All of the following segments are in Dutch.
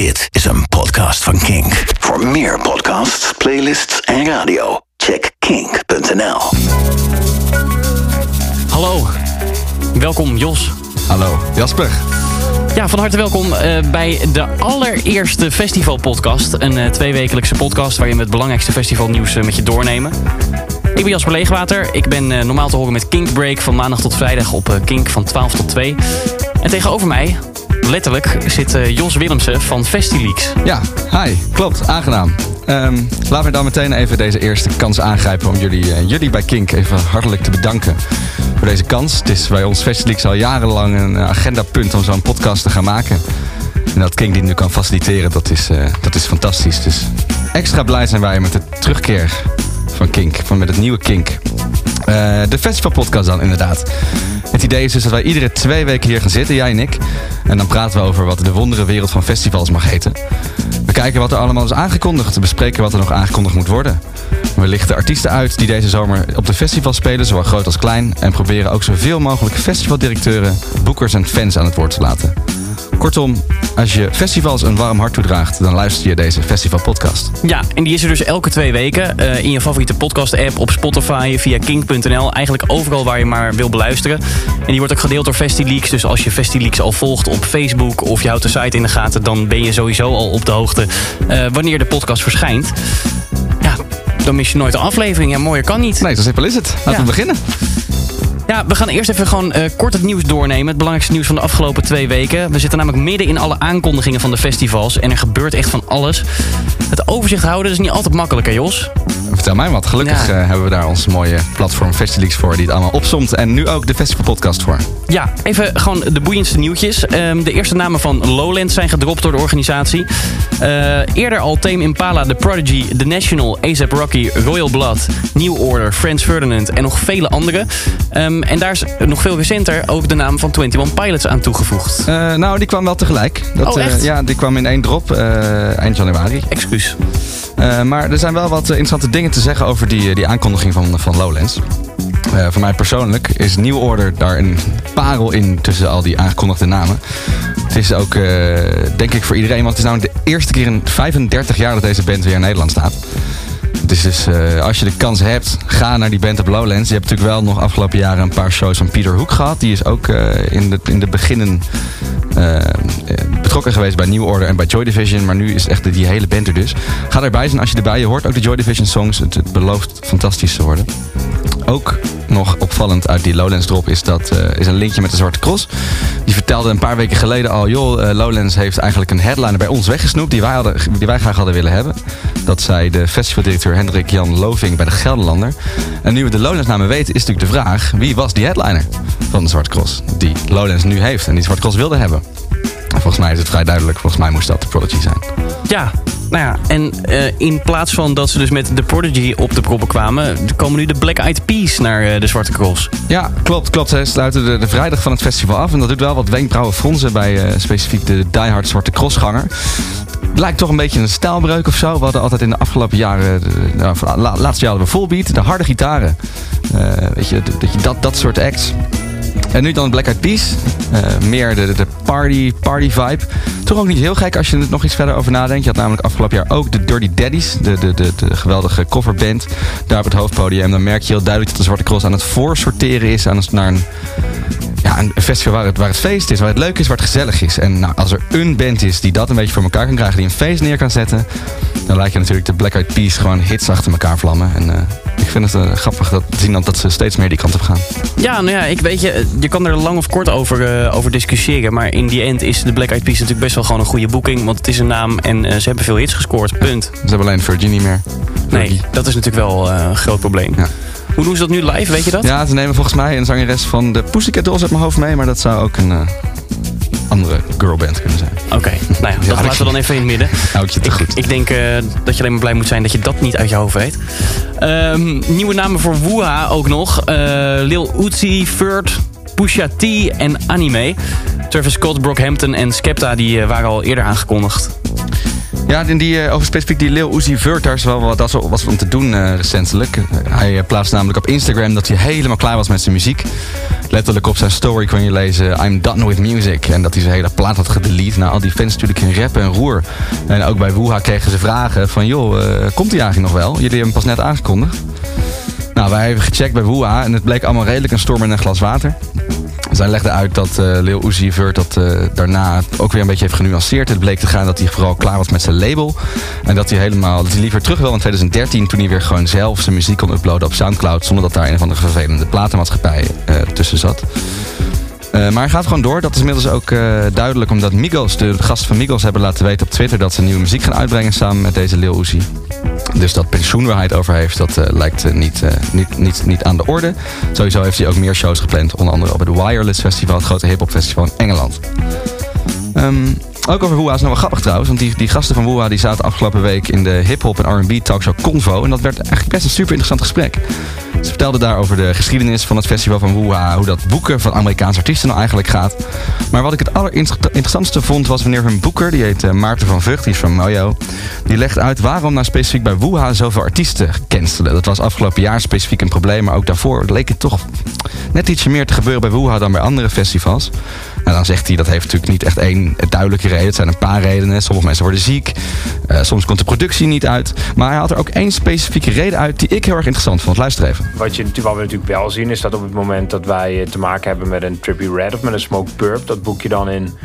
Dit is een podcast van Kink. Voor meer podcasts, playlists en radio, check kink.nl. Hallo, welkom Jos. Hallo, Jasper. Ja, van harte welkom eh, bij de allereerste festivalpodcast. Een uh, tweewekelijkse podcast waarin we het belangrijkste festivalnieuws uh, met je doornemen. Ik ben Jasper Leegwater. Ik ben normaal te horen met Kink Break van maandag tot vrijdag op Kink van 12 tot 2. En tegenover mij, letterlijk, zit Jos Willemsen van Festileaks. Ja, hi. Klopt, aangenaam. Um, laten we dan meteen even deze eerste kans aangrijpen om jullie, jullie bij Kink even hartelijk te bedanken voor deze kans. Het is bij ons Festileaks al jarenlang een agendapunt om zo'n podcast te gaan maken. En dat Kink die nu kan faciliteren, dat is, dat is fantastisch. Dus extra blij zijn wij met de terugkeer van Kink, van met het nieuwe Kink. Uh, de festivalpodcast dan inderdaad. Het idee is dus dat wij iedere twee weken hier gaan zitten, jij en ik. En dan praten we over wat de wondere wereld van festivals mag heten. We kijken wat er allemaal is aangekondigd. We bespreken wat er nog aangekondigd moet worden. We lichten artiesten uit die deze zomer op de festival spelen, zowel groot als klein. En proberen ook zoveel mogelijk festivaldirecteuren, boekers en fans aan het woord te laten. Kortom, als je festivals een warm hart toedraagt, dan luister je deze festivalpodcast. Ja, en die is er dus elke twee weken uh, in je favoriete podcast-app, op Spotify, via kink.nl. Eigenlijk overal waar je maar wil beluisteren. En die wordt ook gedeeld door Festileaks. Dus als je Festileaks al volgt op Facebook of je houdt de site in de gaten, dan ben je sowieso al op de hoogte uh, wanneer de podcast verschijnt. Ja, dan mis je nooit een aflevering. Ja, mooier kan niet. Nee, zo simpel is het. Laten Ja. we beginnen. Ja, we gaan eerst even gewoon eh, kort het nieuws doornemen. Het belangrijkste nieuws van de afgelopen twee weken. We zitten namelijk midden in alle aankondigingen van de festivals. En er gebeurt echt van alles. Het overzicht houden is niet altijd makkelijk, hè Jos? Vertel mij wat. Gelukkig Ja. eh, hebben we daar ons mooie platform Festileaks voor, die het allemaal opsomt. En nu ook de festivalpodcast voor. Ja, even gewoon de boeiendste nieuwtjes. Ehm, de eerste namen van Lowlands zijn gedropt door de organisatie. Eh, eerder al Tame Impala, The Prodigy, The National, A$AP Rocky, Royal Blood, New Order, Franz Ferdinand en nog vele andere. Ehm, en daar is nog veel recenter ook de naam van 21 Pilots aan toegevoegd. Eh, nou, die kwam wel tegelijk. Dat, Oh, echt? ja, die kwam in één drop eind januari. Excuus. Eh, maar er zijn wel wat eh, interessante dingen te zeggen over die, eh, die aankondiging van, van Lowlands. Voor mij persoonlijk is New Order daar een parel in tussen al die aangekondigde namen. Het is ook, denk ik, voor iedereen, want het is namelijk de eerste keer in 35 jaar dat deze band weer in Nederland staat. Is dus, eh, als je de kans hebt, ga naar die band op Lowlands. Je hebt natuurlijk wel nog afgelopen jaren een paar shows van Peter Hoek gehad. Die is ook eh, in, de, in de beginnen eh, betrokken geweest bij New Order en bij Joy Division. Maar nu is echt de- die hele band er dus. Ga erbij zijn als je erbij je hoort. Ook de Joy Division songs. Het belooft fantastisch te worden. Ook nog opvallend uit die Lowlands drop is dat eh, is een linkje met de Zwarte Cross. Die vertelde een paar weken geleden al, joh, eh, Lowlands heeft eigenlijk een headliner bij ons weggesnoept die wij, hadden, die wij graag hadden willen hebben. Dat zei de festivaldirecteur Hendrik Jan Loving bij de Gelderlander. En nu we de Lowlands namen weten, is natuurlijk de vraag, wie was die headliner van de Zwarte Cross? Die Lowlands nu heeft en die Zwarte Cross wilde hebben. En volgens mij is het vrij duidelijk, volgens mij moest dat de Prodigy zijn. Ja, nou ja, en eh, in plaats van dat ze dus met The Prodigy op de proppen kwamen... komen nu de Black Eyed Peas naar eh, de Zwarte Cross. Ja, klopt, klopt. Ze sluiten de, de vrijdag van het festival af. En dat doet wel wat wenkbrauwen fronsen bij eh, specifiek de diehard Zwarte Crossganger. Lijkt toch een beetje een stijlbreuk of zo. We hadden altijd in de afgelopen jaren, de, nou, laatste jaar hadden we Fullbeat, de harde gitaren. Weet je dat, dat soort acts. En nu dan Black Eyed Peas. Eh, meer de, de- party, party vibe. Toch ook niet heel gek als je er nog iets verder over nadenkt. Je had namelijk afgelopen jaar ook de Dirty Daddies. De, de, de, de geweldige coverband daar op het hoofdpodium. Dan merk je heel duidelijk dat de Zwarte Cross aan het voorsorteren is aan een, naar een, ja, een festival waar het, waar het feest is. Waar het leuk is, waar het gezellig is. En nou, als er een band is die dat een beetje voor elkaar kan krijgen. Die een feest neer kan zetten. Dan lijkt je natuurlijk de Black Eyed Peas gewoon hits achter elkaar vlammen. En eh, ik vind het eh, grappig dat, zien dat, dat ze steeds meer die kant op gaan. Ja, nou ja, ik weet je, je kan er lang of kort over, eh, over discussiëren. Maar in die end is de Black Eyed Peas natuurlijk best wel gewoon een goede boeking. Want het is een naam en ze hebben veel hits gescoord. Punt. Ze hebben alleen Virgin niet meer. Nee, dat is natuurlijk wel een groot probleem. Ja. Hoe doen ze dat nu live, weet je dat? Ja, ze nemen volgens mij een zangeres van de Pussycat Dolls uit mijn hoofd mee. Maar dat zou ook een eh, andere girlband kunnen zijn. Oké, nou ja, dat laten we dan even in het midden. Hou ik je te goed. ik denk eh, dat je alleen maar blij moet zijn dat je dat niet uit je hoofd weet. Ehm, nieuwe namen voor Wuha ook nog. Eh, Lil Uzi, Furt, Pusha T en Anime. Travis Scott, Brockhampton en Skepta die waren al eerder aangekondigd. Ja, die, uh, over specifiek die Lil Uzi Vert, is wel wat, dat was om te doen uh, recentelijk. hij plaatste namelijk op Instagram dat hij helemaal klaar was met zijn muziek. Letterlijk op zijn story kon je lezen, I'm done with music. En dat hij zijn hele plaat had gedelete. Nou, al die fans natuurlijk in rap en roer. En ook bij Wuha kregen ze vragen van, joh, komt hij eigenlijk nog wel? Jullie hebben hem pas net aangekondigd. Nou, wij hebben gecheckt bij Wuha en het bleek allemaal redelijk een storm in een glas water. Zij legde uit dat uh, Lil Uzi Vert dat uh, daarna ook weer een beetje heeft genuanceerd. Het bleek te gaan dat hij vooral klaar was met zijn label. En dat hij helemaal, dat hij liever terug wil in 2013 toen hij weer gewoon zelf zijn muziek kon uploaden op Soundcloud. Zonder dat daar een van de vervelende platenmaatschappij uh, tussen zat. Maar hij gaat gewoon door. Dat is inmiddels ook duidelijk omdat Migos, de gasten van Migos, hebben laten weten op Twitter dat ze nieuwe muziek gaan uitbrengen samen met deze Lil Uzi. Dus dat pensioen waar hij het over heeft, dat uh, lijkt niet, niet, niet, niet aan de orde. Sowieso heeft hij ook meer shows gepland, onder andere op het Wireless Festival, het grote hip-hop festival in Engeland. Um, ook over Woeha is nou wel grappig trouwens. Want die, die gasten van Woeha die zaten afgelopen week in de hip-hop en RB talkshow Convo. En dat werd eigenlijk best een super interessant gesprek. Ze vertelden daar over de geschiedenis van het festival van Woeha. Hoe dat boeken van Amerikaanse artiesten nou eigenlijk gaat. Maar wat ik het allerinteressantste vond was wanneer hun boeker, die heet uh, Maarten van Vught, die is van Mojo. Die legt uit waarom nou specifiek bij Woeha zoveel artiesten cancelen. Dat was afgelopen jaar specifiek een probleem. Maar ook daarvoor leek het toch net ietsje meer te gebeuren bij Woeha dan bij andere festivals. En dan zegt hij dat heeft natuurlijk niet echt één duidelijke reden. Het zijn een paar redenen. Sommige mensen worden ziek. Uh, soms komt de productie niet uit. Maar hij had er ook één specifieke reden uit die ik heel erg interessant vond. Luister even. Wat, je, we natuurlijk wel zien is dat op het moment dat wij te maken hebben met een Trippy Red of met een Smoke Purp. Dat boek je dan in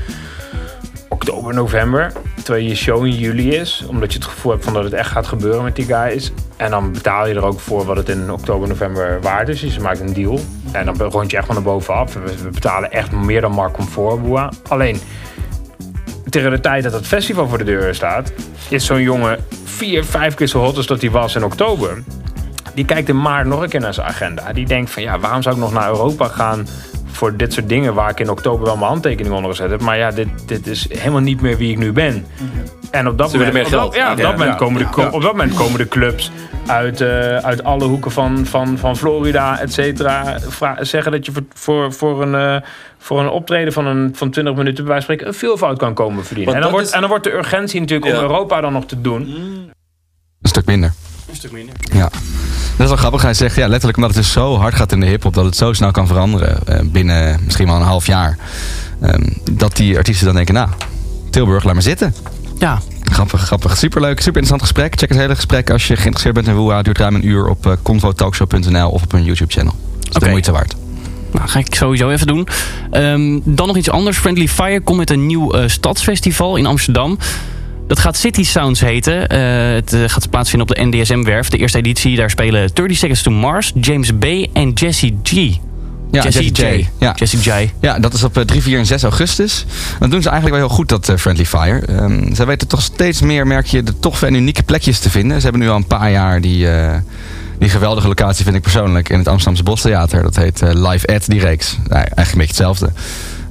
oktober, november. Terwijl je show in juli is. Omdat je het gevoel hebt van dat het echt gaat gebeuren met die guys. En dan betaal je er ook voor wat het in oktober, november waard is. Dus je maakt een deal. En dan rond je echt van naar bovenaf. We, betalen echt meer dan Mark Comfort. Alleen, tegen de tijd dat het festival voor de deur staat... is zo'n jongen vier, vijf keer zo hot als dat hij was in oktober. Die kijkt in maart nog een keer naar zijn agenda. Die denkt van, ja, waarom zou ik nog naar Europa gaan voor dit soort dingen waar ik in oktober wel mijn handtekening onder gezet heb. Maar ja, dit, dit is helemaal niet meer wie ik nu ben. En op dat Ze moment. Op dat, ja, op, dat moment komen de, op dat moment komen de clubs uit, uh, uit alle hoeken van, van, van Florida, et cetera. Zeggen dat je voor, voor, voor, een, uh, voor een optreden van, een, van 20 minuten bij wijze van spreken een veelvoud kan komen verdienen. En dan, wordt, is... en dan wordt de urgentie natuurlijk ja. om Europa dan nog te doen. Een stuk minder. Een stuk minder. Ja. Dat is wel grappig. Hij zegt ja, letterlijk omdat het dus zo hard gaat in de hip-hop, dat het zo snel kan veranderen. Uh, binnen misschien wel een half jaar. Um, dat die artiesten dan denken, nou, Tilburg, laat maar zitten. Ja. Grappig, grappig. Superleuk, super interessant gesprek. Check het hele gesprek als je geïnteresseerd bent in Woeha. Duurt ruim een uur op uh, convotalkshow.nl of op hun YouTube-channel. Dat is okay. de moeite waard. Nou, ga ik sowieso even doen. Um, dan nog iets anders. Friendly Fire komt met een nieuw uh, stadsfestival in Amsterdam. Dat gaat City Sounds heten. Uh, het uh, gaat plaatsvinden op de NDSM-werf. De eerste editie, daar spelen 30 Seconds to Mars, James B. en Jesse G. Ja, Jesse, J. J. Ja. Jesse J. Ja, dat is op 3, 4 en 6 augustus. Dat doen ze eigenlijk wel heel goed, dat Friendly Fire. Um, zij weten toch steeds meer, merk je, de toffe en unieke plekjes te vinden. Ze hebben nu al een paar jaar die, die geweldige locatie, vind ik persoonlijk, in het Amsterdamse Bostheater. Dat heet Live At, die reeks. Nou, eigenlijk een beetje hetzelfde.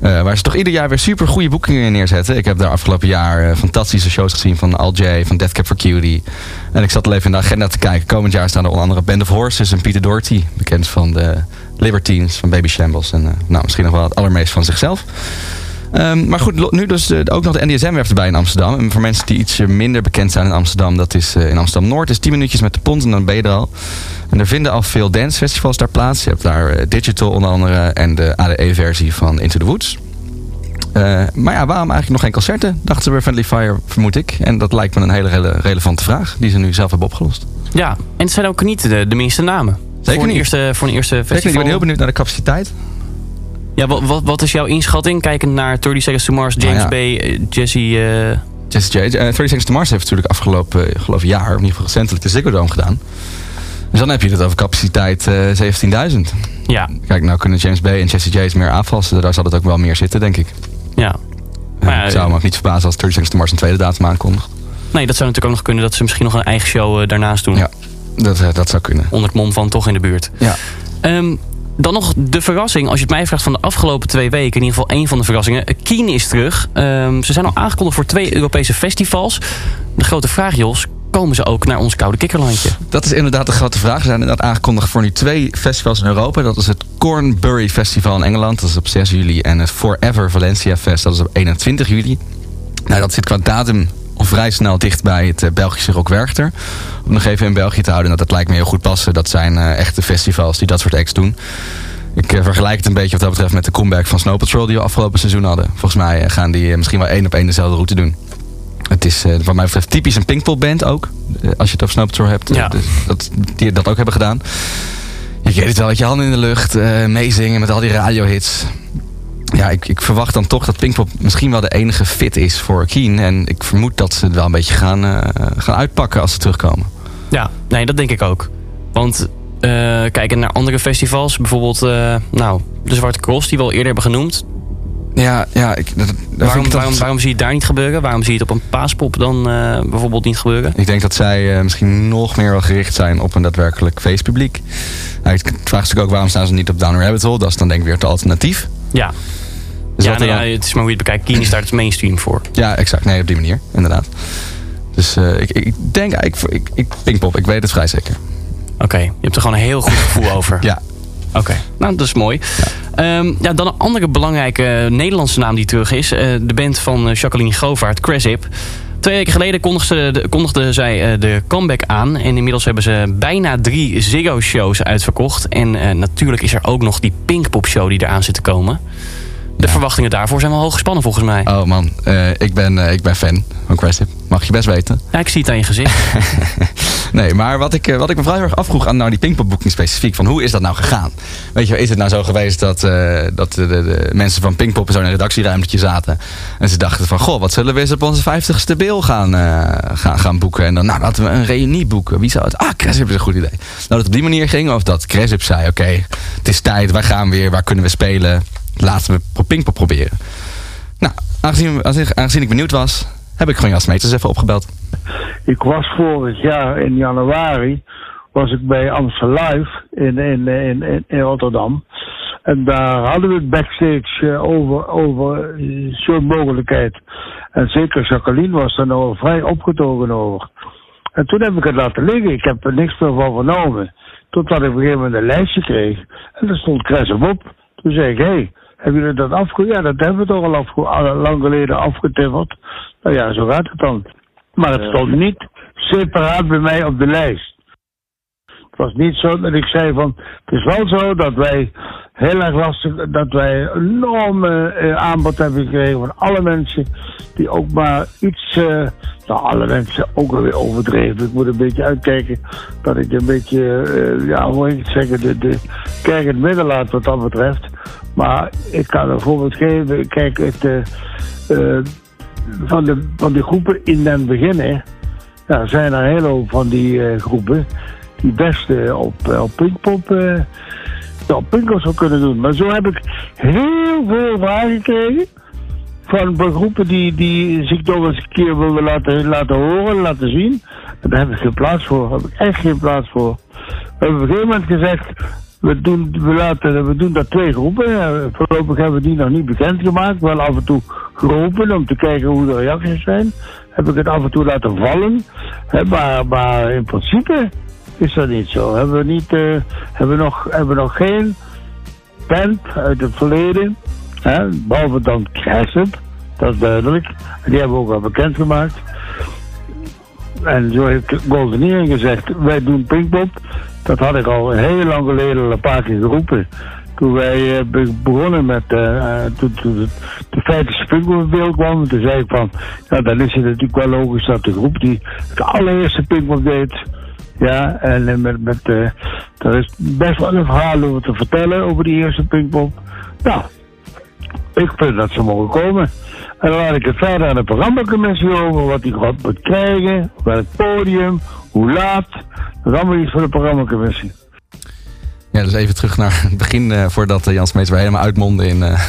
Uh, waar ze toch ieder jaar weer super goede boekingen neerzetten. Ik heb daar afgelopen jaar uh, fantastische shows gezien van Al J, van Death Cab for Cutie. En ik zat al even in de agenda te kijken. Komend jaar staan er onder andere Band of Horses en Peter Doherty. Bekend van de Libertines, van Baby Shambles. En uh, nou, misschien nog wel het allermeest van zichzelf. Um, maar goed, nu dus uh, ook nog de NDSM-werf erbij in Amsterdam. En voor mensen die iets minder bekend zijn in Amsterdam, dat is uh, in Amsterdam-Noord. is 10 minuutjes met de pont en dan ben je er al. En er vinden al veel dancefestivals daar plaats. Je hebt daar uh, Digital onder andere en de ADE-versie van Into the Woods. maar ja, waarom eigenlijk nog geen concerten? Dachten ze bij Friendly Fire, vermoed ik. En dat lijkt me een hele, hele relevante vraag die ze nu zelf hebben opgelost. Ja, en het zijn ook niet de, de minste namen. Zeker voor niet. Een eerste, voor een eerste festival. Zeker niet. Ik ben heel benieuwd naar de capaciteit. Ja, wat, wat, wat, is jouw inschatting? Kijkend naar 30 Seconds to Mars, James Ah, B, Jesse... Uh... Jesse J. Uh, 30 Seconds to Mars heeft natuurlijk afgelopen uh, geloof jaar, of in ieder geval recentelijk, de Ziggo Dome gedaan. Dus dan heb je het over capaciteit 17.000. Ja. Kijk, nou kunnen James B en Jesse J's meer aanvassen. Daar zal het ook wel meer zitten, denk ik. Ja. Maar, ik zou me ook niet verbazen als 30 Seconds to Mars een tweede datum aankondigt. Nee, dat zou natuurlijk ook nog kunnen dat ze misschien nog een eigen show daarnaast doen. Ja, dat, dat zou kunnen. Onder het mom van toch in de buurt. Ja. Um, dan nog de verrassing, als je het mij vraagt van de afgelopen twee weken. In ieder geval één van de verrassingen. Keen is terug. Um, ze zijn al aangekondigd voor twee Europese festivals. De grote vraag, Jos, komen ze ook naar ons koude kikkerlandje? Dat is inderdaad de grote vraag. Ze zijn inderdaad aangekondigd voor nu twee festivals in Europa. Dat is het Cornbury Festival in Engeland. Dat is op 6 juli. En het Forever Valencia Fest. Dat is op 21 juli. Nou, dat zit qua datum vrij snel dicht bij het Belgische Rock Werchter. Om nog even in België te houden. Dat, dat lijkt me heel goed passen. Dat zijn echte festivals die dat soort acts doen. Ik vergelijk het een beetje wat dat betreft met de comeback van Snow Patrol die we afgelopen seizoen hadden. Volgens mij gaan die misschien wel één op één dezelfde route doen. Het is wat mij betreft typisch een Pinkpop band ook. als je het over Snow Patrol hebt. Ja. Dus dat, die dat ook hebben gedaan. Je weet het wel, met je handen in de lucht, meezingen met al die radiohits ja, ik, ik, verwacht dan toch dat Pinkpop misschien wel de enige fit is voor Keen. En ik vermoed dat ze het wel een beetje gaan, uh, gaan uitpakken als ze terugkomen. Ja, nee, dat denk ik ook. Want uh, kijken naar andere festivals, bijvoorbeeld uh, nou, de Zwarte Cross, die we al eerder hebben genoemd. Ja, ja. Ik, dat, waarom, ik waarom, waarom zie je het daar niet gebeuren? Waarom zie je het op een paaspop dan bijvoorbeeld niet gebeuren? Ik denk dat zij misschien nog meer wel gericht zijn op een daadwerkelijk feestpubliek. Nou, ik vraag natuurlijk ook waarom staan ze niet op Down Rabbit Hole. Dat is dan denk ik weer het alternatief. Ja, Dus ja, nou ja, het is maar hoe je het bekijkt. Keen is daar het mainstream voor. ja, exact. Nee, op die manier, inderdaad. Dus eh, ik, ik denk eigenlijk, ik, ik, Pinkpop, ik weet het vrij zeker. Oké, je hebt er gewoon een heel goed gevoel over. Ja, Oké, nou dat is mooi. Ja. ja, dan een andere belangrijke Nederlandse naam die terug is. eh, de band van eh, Jacqueline Govaert, Cressip. Twee weken geleden kondigde, de, kondigde zij de comeback aan. En inmiddels hebben ze bijna drie Ziggo-shows uitverkocht. En natuurlijk is er ook nog die Pinkpop-show die eraan zit te komen. De verwachtingen daarvoor zijn wel hoog gespannen volgens mij. oh man, eh, ik, ben, eh, ik ben fan van Crestip. Mag je best weten. Ja, ik zie het aan je gezicht. Nee, maar wat ik, eh, wat ik me heel erg afvroeg aan nou die Pinkpop-boeking specifiek, van hoe is dat nou gegaan? Weet je, is het nou zo geweest dat, dat de, de, de mensen van Pinkpop zo in een redactieruimtetje zaten en ze dachten van, goh, wat zullen we eens op onze 50ste bil gaan, gaan, gaan boeken? En dan, nou, laten we een reunie boeken. Wie zou het? Ah, Cresip is een goed idee. Nou, dat het op die manier ging, of dat Cresip zei, oké, het is tijd, wij gaan weer, waar kunnen we spelen? Laten we Pinkpop proberen. Nou, aangezien, ik benieuwd was, heb ik gewoon Jan Smeters even opgebeld. Ik was vorig jaar in januari was ik bij Amstel Live in, in, in, in, Rotterdam. En daar hadden we het backstage eh, over, over eh, zo'n mogelijkheid. En zeker Jacqueline was daar nou vrij opgetogen over. En toen heb ik het laten liggen. Ik heb er niks meer van vernomen. Totdat ik op een gegeven moment een lijstje kreeg. En daar stond Crescent op. Toen zei ik, hé, hey, hebben jullie dat afge... Ja, dat hebben we toch al, afge... al lang geleden afgetiffeld. Nou ja, zo gaat het dan. Maar het stond niet separaat bij mij op de lijst. Het was niet zo dat ik zei van... Het is wel zo dat wij heel erg lastig... Dat wij een enorme eh, aanbod hebben gekregen van alle mensen... Die ook maar iets... eh, nou, alle mensen ook alweer overdreven. Ik moet een beetje uitkijken dat ik een beetje... eh, ja, hoe moet ik het zeggen... De, de kerk in het midden laat wat dat betreft. Maar ik kan een voorbeeld geven. Kijk, het... eh, eh, van de, van de groepen in den beginnen ja, zijn er een hele hoop van die eh, groepen die best op, op Pinkpop eh, ja, op Pinkpop zou kunnen doen. Maar zo heb ik heel veel vragen gekregen van groepen die, die zich toch eens een keer willen laten, laten horen, laten zien. En daar heb ik geen plaats voor. Daar heb ik echt geen plaats voor. We hebben op een gegeven moment gezegd, we doen, we laten, we doen dat twee groepen. Voorlopig hebben we die nog niet bekendgemaakt. Wel af en toe geroepen om te kijken hoe de reacties zijn. Heb ik het af en toe laten vallen. Maar, maar in principe is dat niet zo. Hebben we, niet, eh, hebben we, nog, hebben we nog geen band uit het verleden. Hè, behalve dan Crescent. Dat is duidelijk. Die hebben we ook al bekendgemaakt. En zo heeft Golden gezegd, wij doen Pinkpop. Dat had ik al heel lang geleden een paar keer geroepen. Toen wij eh, be- begonnen met, eh, eh, de feitelijke Pinkpop in beeld kwam, toen zei ik van, ja, dan is het natuurlijk wel logisch dat de groep die het allereerste Pinkpop deed, ja, en met, met eh, er is best wel een verhaal over te vertellen over die eerste Pinkpop. Nou, ik vind dat ze mogen komen. En dan laat ik het verder aan de programmacommissie over, wat die god moet krijgen, welk podium, hoe laat. Dat is allemaal iets voor de programmacommissie. Ja, dus even terug naar het begin, eh, voordat uh, Jan Smeets weer helemaal uitmondde in, eh,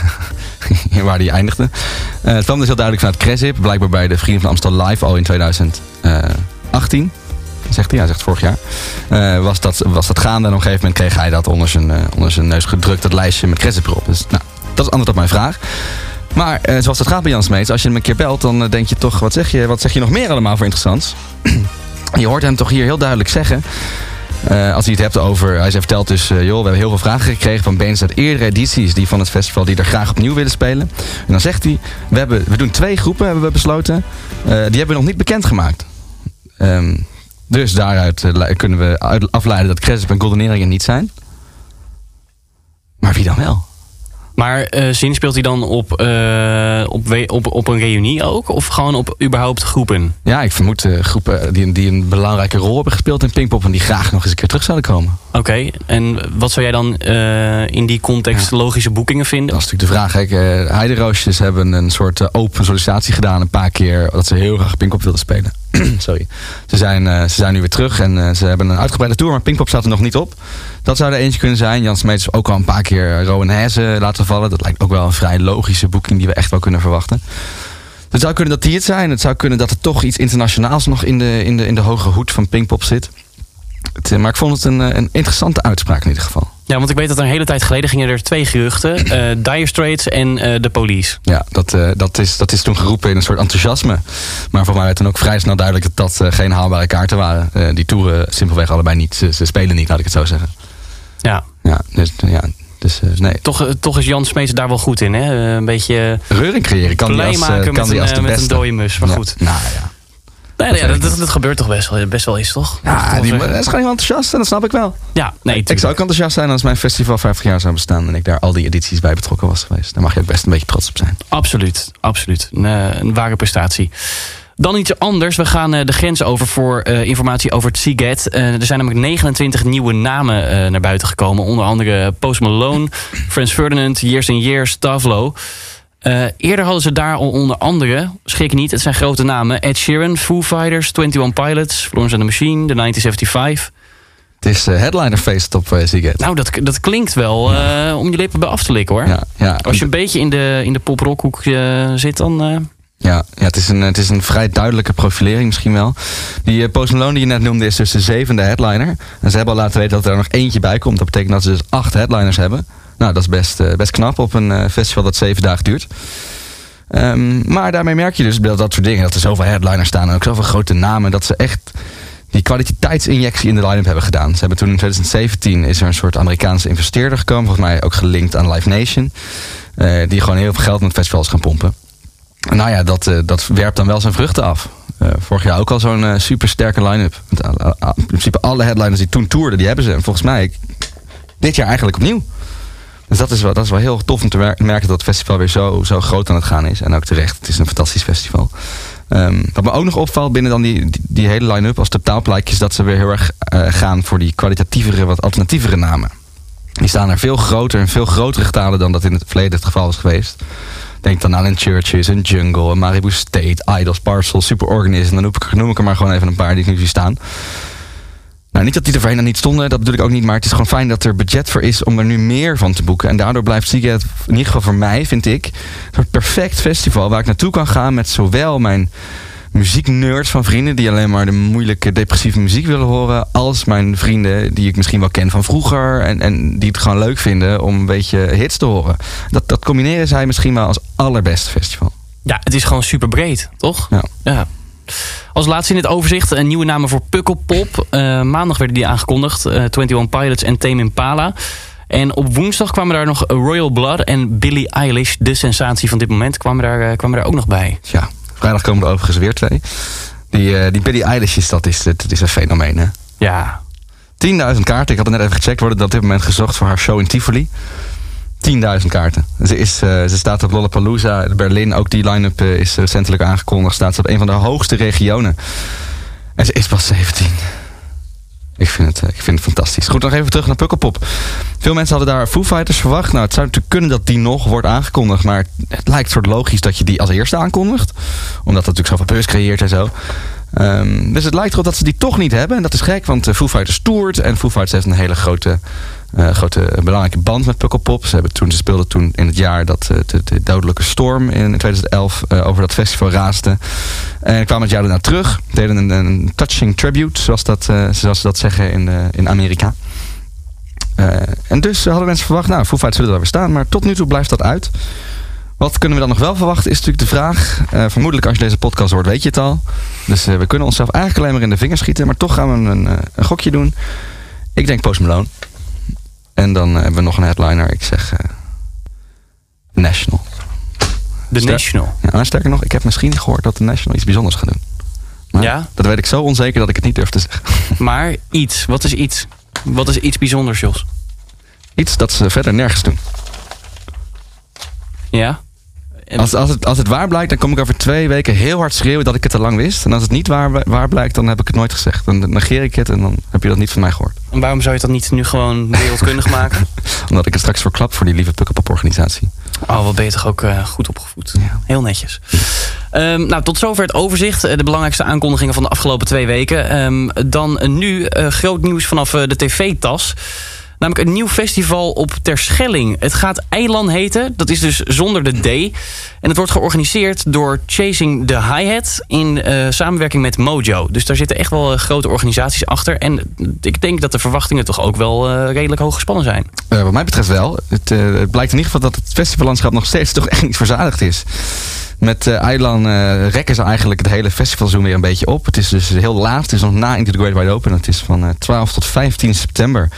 in waar hij eindigde. Eh, het kwam dus heel duidelijk vanuit Cresip, blijkbaar bij de Vrienden van Amstel Live al in 2018. Zegt hij, hij zegt vorig jaar. Eh, was, dat, was dat gaande en op een gegeven moment kreeg hij dat onder zijn, eh, onder zijn neus gedrukt, dat lijstje met Cresip erop. Dus nou, dat is antwoord op mijn vraag. Maar eh, zoals het gaat bij Jan Smeets, als je hem een keer belt, dan eh, denk je toch, wat zeg je, wat zeg je nog meer allemaal voor interessants? je hoort hem toch hier heel duidelijk zeggen. Eh, als hij het hebt over, hij vertelt dus, eh, joh, we hebben heel veel vragen gekregen van bands uit eerdere edities die van het festival die er graag opnieuw willen spelen. En dan zegt hij, we, hebben, we doen twee groepen, hebben we besloten. die hebben we nog niet bekendgemaakt. Ehm dus daaruit kunnen we afleiden dat Cresip en Golden niet zijn. Maar wie dan wel? Maar uh, Zin speelt hij dan op, uh, op, op, op een reunie ook? Of gewoon op überhaupt groepen? Ja, ik vermoed uh, groepen die, die een belangrijke rol hebben gespeeld in Pinkpop... en die graag nog eens een keer terug zouden komen. Oké, en wat zou jij dan in die context logische boekingen vinden? Dat is natuurlijk de vraag. Kijk, Heideroosjes hebben een soort open sollicitatie gedaan een paar keer... dat ze heel graag Pinkpop wilden spelen. Sorry. Ze zijn, ze zijn nu weer terug en ze hebben een uitgebreide tour... maar Pinkpop staat er nog niet op. Dat zou er eentje kunnen zijn. Jan Smeets ook al een paar keer Rowan Hesse laten vallen. Dat lijkt ook wel een vrij logische boeking die we echt wel kunnen verwachten. Het zou kunnen dat die het zijn. Het zou kunnen dat er toch iets internationaals nog in de, in de, in de hoge hoed van Pinkpop zit. Het, eh, maar ik vond het een, eh, een interessante uitspraak in ieder geval. Ja, want ik weet dat een hele tijd geleden gingen er twee geruchten. Uh, dire Straits en uh, de Police. Ja, dat, uh, dat, is, dat is toen geroepen in een soort enthousiasme. Maar voor mij werd dan ook vrij snel duidelijk dat dat geen haalbare kaarten waren. die toeren simpelweg allebei niet. Ze, ze, spelen niet, laat ik het zo zeggen. Ja. Ja, dus, ja, dus nee. Toch, toch is Jan Smeets daar wel goed in, hè? een beetje... Reuring creëren. Kan die als, maken kan met, die als een, de met beste. een dode mus, maar ja. goed. Nou ja. Nee, nee, ja, dat, dat, gebeurt toch best wel, best wel eens, toch? Ja, die, dat is gewoon heel enthousiast en dat snap ik wel. Ja, nee, ik zou ook enthousiast zijn als mijn festival 50 jaar zou bestaan en ik daar al die edities bij betrokken was geweest. Daar mag je ook best een beetje trots op zijn. Absoluut, absoluut. Een, een ware prestatie. Dan iets anders. We gaan de grens over voor uh, informatie over het. Uh, er zijn namelijk 29 nieuwe namen uh, naar buiten gekomen. Onder andere Post Malone, Frans Ferdinand, Years and Years, Tavlo. Eerder hadden ze daar al onder andere, schrik niet, het zijn grote namen. Ed Sheeran, Foo Fighters, 21 Pilots, Florence and the Machine, The 1975. Het is headlinerfeest op Seagate. Nou, dat, dat klinkt wel ja. om je lippen bij af te likken hoor. Ja, ja. Als je een beetje in de, in de pop-rockhoek zit, dan... Ja, ja het, is een, het is een vrij duidelijke profilering misschien wel. Die uh, Post Malone die je net noemde is dus de zevende headliner. En ze hebben al laten weten dat er nog eentje bij komt. Dat betekent dat ze dus acht headliners hebben. Nou, dat is best, uh, best knap op een uh, festival dat zeven dagen duurt. Um, maar daarmee merk je dus dat dat soort dingen. Dat er zoveel headliners staan en ook zoveel grote namen. Dat ze echt die kwaliteitsinjectie in de line-up hebben gedaan. Ze hebben toen in 2017 is er een soort Amerikaanse investeerder gekomen. Volgens mij ook gelinkt aan Live Nation. die gewoon heel veel geld met festivals gaan pompen. Nou ja, dat, dat werpt dan wel zijn vruchten af. Vorig jaar ook al zo'n uh, super sterke line-up. In principe alle headliners die toen toerden, die hebben ze. En volgens mij dit jaar eigenlijk opnieuw. Dus dat is wel, dat is wel heel tof om te merken dat het festival weer zo, zo groot aan het gaan is. En ook terecht, het is een fantastisch festival. Um, wat me ook nog opvalt binnen dan die, die, hele line-up als totaalplaatje... is dat ze weer heel erg gaan voor die kwalitatievere, wat alternatievere namen. Die staan er veel groter en veel grotere getalen dan dat in het verleden het geval is geweest. Denk dan aan een Churches, een Jungle, een Maribu State, Idols, Parcel, Superorganism. Dan noem ik, noem ik er maar gewoon even een paar die nu staan. Nou, niet dat die er voorheen dan niet stonden, dat bedoel ik ook niet. Maar het is gewoon fijn dat er budget voor is om er nu meer van te boeken. En daardoor blijft Seagate, in ieder geval voor mij, vind ik... een perfect festival waar ik naartoe kan gaan met zowel mijn muzieknerds van vrienden... die alleen maar de moeilijke, depressieve muziek willen horen... als mijn vrienden die ik misschien wel ken van vroeger... en, en die het gewoon leuk vinden om een beetje hits te horen. Dat, dat combineren zij misschien wel als allerbeste festival. Ja, het is gewoon super breed, toch? Ja. ja. Als laatste in het overzicht een nieuwe namen voor Pukkelpop. Uh, maandag werden die aangekondigd. Uh, 21 Pilots en Tame Impala. En op woensdag kwamen daar nog Royal Blood en Billie Eilish, de sensatie van dit moment, kwamen daar, uh, kwamen daar ook nog bij. Ja, vrijdag komen er overigens weer twee. Die, die Billie Eilish is, dat is, dat is een fenomeen, hè? Ja. 10.000 kaarten. Ik had het net even gecheckt. Worden op dit moment gezocht voor haar show in Tivoli. 10.000 kaarten. Ze, is, uh, ze staat op Lollapalooza. Berlin, ook die line-up uh, is recentelijk aangekondigd. Staat ze op een van de hoogste regionen. En ze is pas 17. Ik vind, het, ik vind het fantastisch. Goed, nog even terug naar Pukkelpop. Veel mensen hadden daar Foo Fighters verwacht. Nou, het zou natuurlijk kunnen dat die nog wordt aangekondigd. Maar het lijkt soort logisch dat je die als eerste aankondigt. Omdat dat natuurlijk zoveel beurs creëert en zo. Um, dus het lijkt erop dat ze die toch niet hebben. En dat is gek, want Foo Fighters toert. En Foo Fighters heeft een hele grote, uh, grote belangrijke band met Pukkelpop. Ze, hebben toen, ze speelden toen in het jaar dat uh, de, de, dodelijke storm in 2011 uh, over dat festival raasde. En kwamen het jaar daarna terug. Deden een, touching tribute, zoals, dat, zoals ze dat zeggen in, in Amerika. en dus hadden mensen verwacht, nou, Foo Fighters zullen daar weer staan. Maar tot nu toe blijft dat uit. Wat kunnen we dan nog wel verwachten is natuurlijk de vraag. Vermoedelijk als je deze podcast hoort weet je het al. Dus we kunnen onszelf eigenlijk alleen maar in de vingers schieten. Maar toch gaan we een, een gokje doen. Ik denk Post Malone. En dan hebben we nog een headliner. Ik zeg National. De Ster- National. Ja, sterker nog, ik heb misschien gehoord dat de National iets bijzonders gaat doen. Maar Ja? Dat weet ik zo onzeker dat ik het niet durf te zeggen. Maar iets. Wat is iets? Wat is iets bijzonders, Jos? Iets dat ze verder nergens doen. Ja? En- Als, als, het, als het waar blijkt, dan kom ik over twee weken heel hard schreeuwen dat ik het al lang wist. En als het niet waar, waar blijkt, dan heb ik het nooit gezegd. Dan negeer ik het en dan heb je dat niet van mij gehoord. En waarom zou je dan niet nu gewoon wereldkundig maken? Omdat ik het straks verklap voor die lieve Pukkelpop-organisatie. Oh, wat ben je toch ook eh, goed opgevoed. Ja. Heel netjes. Ehm, nou, tot zover het overzicht. Eh, De belangrijkste aankondigingen van de afgelopen twee weken. Ehm, dan nu eh, groot nieuws vanaf de tv-tas. Namelijk een nieuw festival op Terschelling. Het gaat Eilan heten. Dat is dus zonder de D. En het wordt georganiseerd door Chasing the Hi-Hat... in eh, samenwerking met Mojo. Dus daar zitten echt wel eh, grote organisaties achter. En ik denk dat de verwachtingen toch ook wel eh, redelijk hoog gespannen zijn. Wat mij betreft wel. Het, het blijkt in ieder geval dat het festivallandschap nog steeds toch echt niet verzadigd is. Met eh Eilan eh, rekken ze eigenlijk het hele festivalseizoen weer een beetje op. Het is dus heel laat. Het is nog na Into the Great Wide Open. Het is van eh, 12 tot 15 september.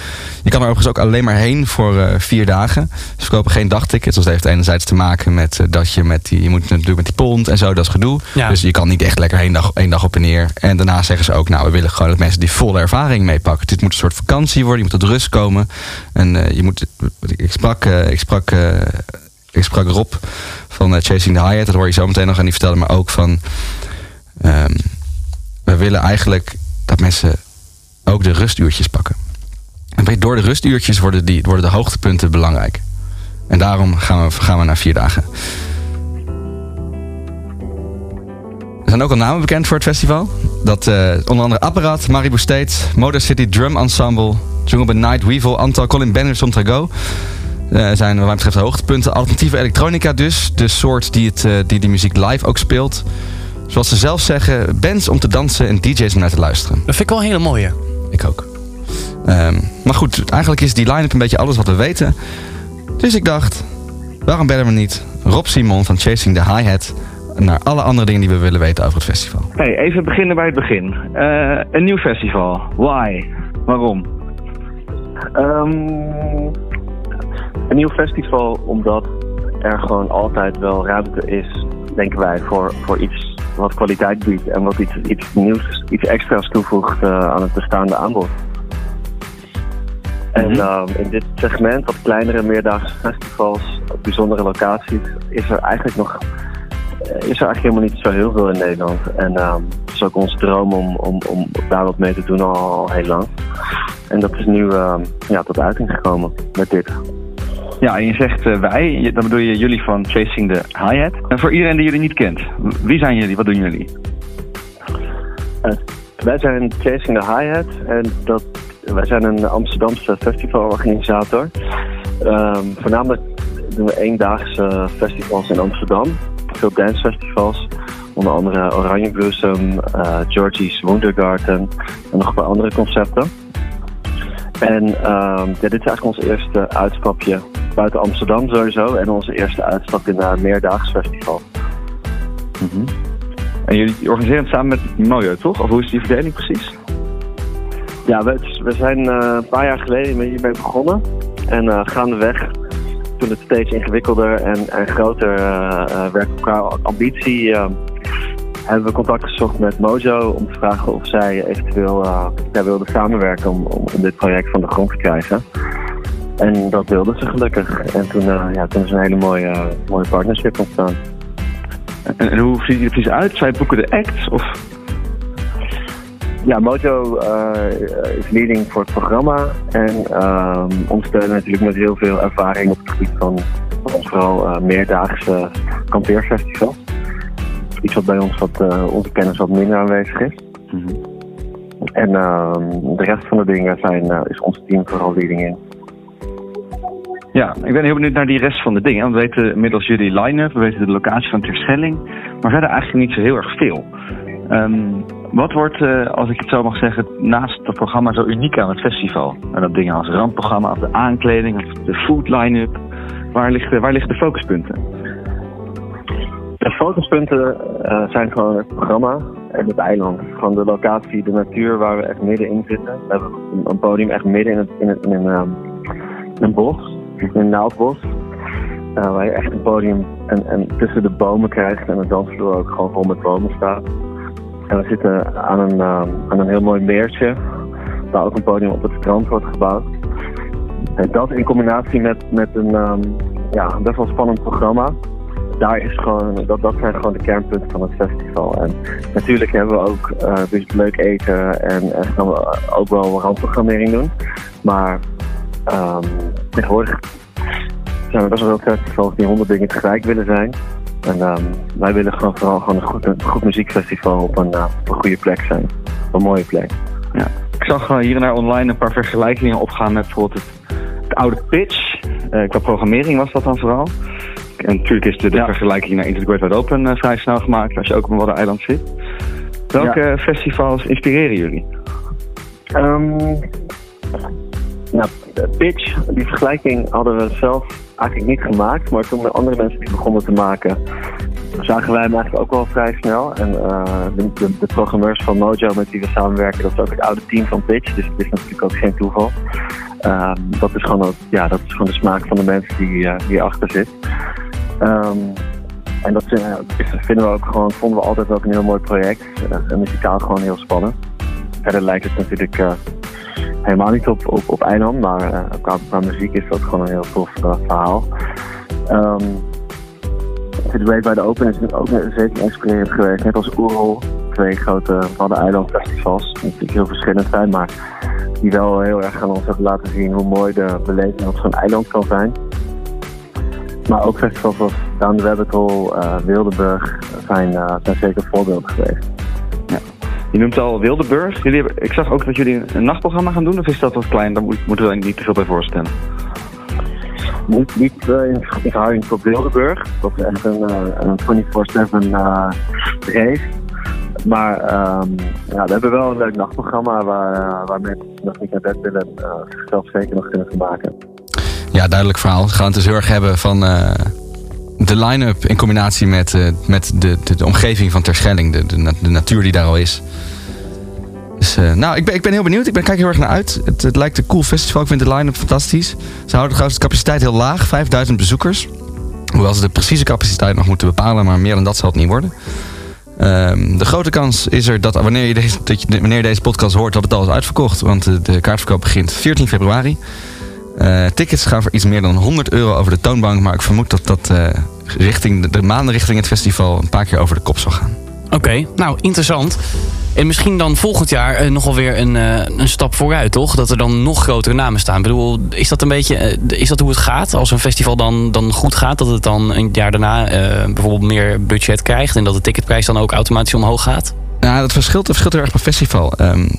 Je kan er overigens ook alleen maar heen voor eh, vier dagen. Ze verkopen geen dagtickets. Dus dat heeft enerzijds te maken met eh, dat je met die... Je moet natuurlijk met die pond en zo, dat is gedoe. Ja. Dus je kan niet echt lekker één dag, één dag op en neer. En daarna zeggen ze ook, nou, we willen gewoon dat mensen die volle ervaring meepakken. Dit moet een soort vakantie worden. Je moet tot rust komen. En eh, je moet... Ik sprak... eh, ik sprak eh, ik sprak Rob van eh, Chasing the High-Hat. Dat hoor je zo meteen nog. En die vertelde me ook van... ehm, we willen eigenlijk dat mensen ook de rustuurtjes pakken. En door de rustuurtjes worden, die, worden de hoogtepunten belangrijk. En daarom gaan we, gaan we naar vier dagen. Er zijn ook al namen bekend voor het festival. Dat eh, onder andere Apparaat, Maribu State, Motor City Drum Ensemble, Jungle by Night, Weevil, Antal, Colin Bennett, Sontrago. Eh zijn wat mij betreft hoogtepunten. Alternatieve elektronica dus. De soort die, het, eh, die die muziek live ook speelt. Zoals ze zelf zeggen, bands om te dansen en DJ's om naar te luisteren. Dat vind ik wel een hele mooie. Ik ook. Ehm, maar goed, eigenlijk is die line-up een beetje alles wat we weten. Dus ik dacht, waarom bellen we niet Rob Simon van Chasing the Hi-Hat... naar alle andere dingen die we willen weten over het festival. Hey, even beginnen bij het begin. Eh, een nieuw festival. Why? Waarom? Ehm, een nieuw festival, omdat er gewoon altijd wel ruimte is, denken wij, voor, voor iets wat kwaliteit biedt en wat iets, iets nieuws, iets extra's toevoegt eh, aan het bestaande aanbod. En Mhm. ehm, in dit segment, wat kleinere meerdaagse festivals, op bijzondere locaties, is er eigenlijk nog eh, is er eigenlijk helemaal niet zo heel veel in Nederland. En ehm, het is ook onze droom om, om, om daar wat mee te doen al, al heel lang. En dat is nu ehm, ja, tot uiting gekomen met dit. Ja, en je zegt eh, wij, dan bedoel je jullie van Chasing the Hi-Hat. En voor iedereen die jullie niet kent, wie zijn jullie? Wat doen jullie? Wij zijn Chasing the Hi-Hat en dat, wij zijn een Amsterdamse festivalorganisator. Ehm, voornamelijk doen we eendaagse festivals in Amsterdam. Veel dancefestivals, onder andere Oranje Bloesem, eh Georgie's Wondergarten en nog een paar andere concepten. En ehm, ja, dit is eigenlijk ons eerste uitstapje buiten Amsterdam sowieso en onze eerste uitstap in een meerdaags festival. En jullie organiseren het samen met Mojo, toch? Of hoe is die verdeling precies? Ja, we, we zijn eh, een paar jaar geleden hiermee begonnen. En eh, gaandeweg, toen het steeds ingewikkelder en, en groter eh, eh, werd qua ambitie, eh, hebben we contact gezocht met Mojo om te vragen of zij eventueel eh, ja, wilden samenwerken om, dit project van de grond te krijgen. En dat wilden ze gelukkig. En toen, eh, ja, toen is een hele mooie, mooie partnership ontstaan. En, en hoe ziet het er precies uit? Zij boeken de acts? Of... Ja, Mojo eh, is leading voor het programma en ehm ondersteunen natuurlijk met heel veel ervaring op het gebied van, van vooral eh, meerdaagse kampeerfestivals. Iets wat bij ons wat eh, onze kennis wat minder aanwezig is. En ehm, de rest van de dingen zijn, eh, is ons team vooral leading in. Ja, ik ben heel benieuwd naar die rest van de dingen. We weten inmiddels jullie line-up, we weten de locatie van Terschelling. Maar verder eigenlijk niet zo heel erg veel. Ehm, wat wordt, eh, als ik het zo mag zeggen, naast het programma zo uniek aan het festival? En dat dingen als randprogramma, of de aankleding, of de food line-up. Waar, ligt, waar liggen de focuspunten? De focuspunten eh, zijn gewoon het programma en het eiland. Gewoon de locatie, de natuur waar we echt middenin zitten. We hebben een, podium echt midden in, het, in, het, een, ehm, een bos, in een naaldbos. Uh, waar je echt een podium en, en tussen de bomen krijgt en de dansvloer ook gewoon vol met bomen staat. En we zitten aan een, aan een heel mooi meertje, waar ook een podium op het strand wordt gebouwd. En dat in combinatie met, met een ja, best wel spannend programma daar is gewoon, dat, dat zijn gewoon de kernpunten van het festival. En natuurlijk hebben we ook uh, dus leuk eten en, en gaan we ook wel randprogrammering doen. Maar um, tegenwoordig zijn we best wel veel festivals die honderd dingen tegelijk willen zijn. En um, wij willen gewoon vooral gewoon een goed, een goed muziekfestival op een, uh, op een goede plek zijn. Op een mooie plek. Ja. Ik zag uh, hier en daar online een paar vergelijkingen opgaan met bijvoorbeeld het, oude pitch. Qua programmering was dat dan vooral. En natuurlijk is de, de vergelijking naar Great Wide Open uh, vrij snel gemaakt als je ook op een Waddeneiland zit. Welke ja. festivals inspireren jullie? Um, nou, Pitch, die vergelijking hadden we zelf eigenlijk niet gemaakt. Maar toen met andere mensen die begonnen te maken, zagen wij hem eigenlijk ook wel vrij snel. En uh, de, de, de, programmeurs van Mojo met wie we samenwerken, dat is ook het oude team van Pitch. Dus het is natuurlijk ook geen toeval. Um, dat, is gewoon ook, ja, dat is gewoon de smaak van de mensen die, uh, die erachter zit. Um, en dat vinden we ook gewoon, vonden we altijd ook een heel mooi project. Uh, en muzikaal gewoon heel spannend. Verder lijkt het natuurlijk uh, helemaal niet op, op, Eiland, maar uh, qua, qua, muziek is dat gewoon een heel tof verhaal. Um, The Great by the Open is ook zeker inspirerend geweest. Net als Oerol, twee grote Wadden-eiland festivals. Die natuurlijk heel verschillend zijn, maar die wel heel erg aan ons hebben laten zien hoe mooi de beleving op zo'n eiland kan zijn. Maar ook festivals zoals Down the Rabbit Hole, uh, Wildeburg zijn, uh, zijn zeker voorbeelden geweest. Ja. Je noemt al Wildeburg. Jullie hebben, ik zag ook dat jullie een nachtprogramma gaan doen, of is dat wat klein? Daar moet, moeten we niet te veel bij voorstellen. Niet, niet uh, in verhouding tot Wildeburg. Dat is echt een, een 24-7 race. Maar um, ja, we hebben wel een leuk nachtprogramma waar, waar mensen nog niet naar bed willen zichzelf zeker nog kunnen vermaken. Ja, duidelijk verhaal. We gaan het dus heel erg hebben van uh, de line-up in combinatie met, uh, met de, de, omgeving van Terschelling. De, de, de, natuur die daar al is. Dus uh, nou, ik ben, ik ben heel benieuwd. Ik ben, kijk heel erg naar uit. Het, het lijkt een cool festival. Ik vind de line-up fantastisch. Ze houden trouwens de capaciteit heel laag. 5000 bezoekers. Hoewel ze de precieze capaciteit nog moeten bepalen. Maar meer dan dat zal het niet worden. Um, de grote kans is er dat wanneer je, deze, dat je, wanneer deze podcast hoort... dat het al is uitverkocht. Want de kaartverkoop begint 14 februari. Uh, tickets gaan voor iets meer dan 100 euro over de toonbank. Maar ik vermoed dat dat uh, richting de, de maanden richting het festival een paar keer over de kop zal gaan. Oké, nou interessant. En misschien dan volgend jaar uh, nogal weer een, een stap vooruit, toch? Dat er dan nog grotere namen staan. Ik bedoel, is dat een beetje is dat hoe het gaat? Als een festival dan, dan goed gaat, dat het dan een jaar daarna bijvoorbeeld meer budget krijgt en dat de ticketprijs dan ook automatisch omhoog gaat? Nou, dat verschilt, dat verschilt heel erg per festival. Um,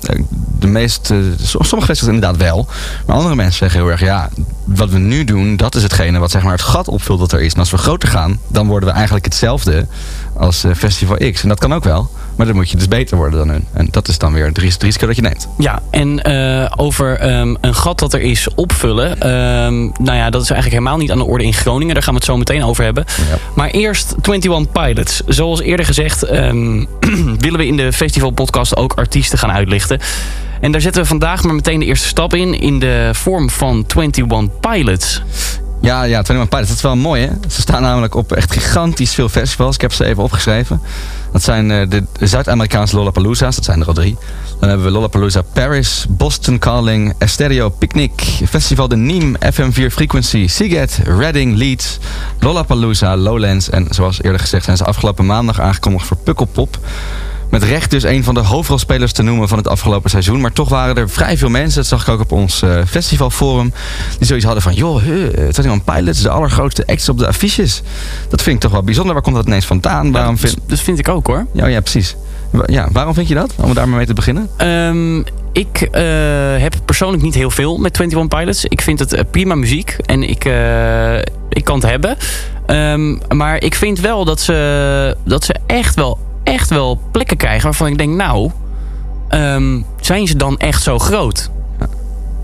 de meeste, sommige festivals inderdaad wel. Maar andere mensen zeggen heel erg, ja, wat we nu doen, dat is hetgene wat zeg maar, het gat opvult dat er is. En als we groter gaan, dan worden we eigenlijk hetzelfde als uh, Festival X. En dat kan ook wel. Maar dan moet je dus beter worden dan hun. En dat is dan weer het risico dat je neemt. Ja, en uh, over um, een gat dat er is opvullen. Um, nou ja, dat is eigenlijk helemaal niet aan de orde in Groningen. Daar gaan we het zo meteen over hebben. Ja. Maar eerst 21 Pilots. Zoals eerder gezegd um, willen we in de festival podcast ook artiesten gaan uitlichten. En daar zetten we vandaag maar meteen de eerste stap in. In de vorm van 21 Pilots. Ja, ja, 21 Pilots. Dat is wel mooi, hè? Ze staan namelijk op echt gigantisch veel festivals. Ik heb ze even opgeschreven. Dat zijn uh, de, Zuid-Amerikaanse Lollapalooza's. Dat zijn er al drie. Dan hebben we Lollapalooza Paris, Boston Calling, Estereo Picnic, Festival de Nîmes, FM4 Frequency, Siget, Reading, Leeds, Lollapalooza, Lowlands. En zoals eerder gezegd zijn ze afgelopen maandag aangekondigd voor Pukkelpop. Met recht dus een van de hoofdrolspelers te noemen van het afgelopen seizoen. Maar toch waren er vrij veel mensen, dat zag ik ook op ons uh, festivalforum... die zoiets hadden van, joh, is een Pilots, de allergrootste acts op de affiches. Dat vind ik toch wel bijzonder. Waar komt dat ineens vandaan? Waarom vind... Dat vind ik ook hoor. Ja, ja, precies. Ja, waarom vind je dat? Om daar maar mee te beginnen. Um, ik uh, heb persoonlijk niet heel veel met 21 Pilots. Ik vind het uh, prima muziek en ik, uh, ik kan het hebben. Um, maar ik vind wel dat ze, dat ze echt wel echt wel plekken krijgen waarvan ik denk, nou, um, zijn ze dan echt zo groot?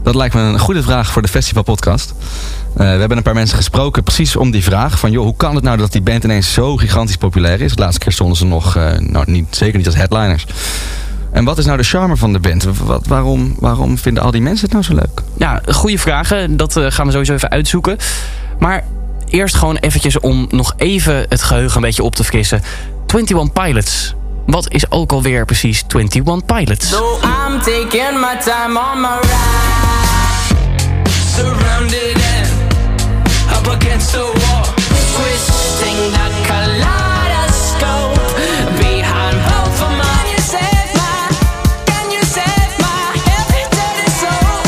Dat lijkt me een goede vraag voor de festivalpodcast. Uh, we hebben een paar mensen gesproken precies om die vraag. Van joh, hoe kan het nou dat die band ineens zo gigantisch populair is? De laatste keer stonden ze nog, uh, nou niet, zeker niet als headliners. En wat is nou de charme van de band? Wat, waarom, waarom vinden al die mensen het nou zo leuk? Ja, goede vragen. Dat uh, gaan we sowieso even uitzoeken. Maar eerst gewoon eventjes om nog even het geheugen een beetje op te frissen. 21 Pilots. Wat is ook alweer precies 21 Pilots? So I'm taking my time on my ride. Surrounded and up against the wall. Twisting that kaleidoscope. Behind both of my Can you save my, can you save my everyday soul?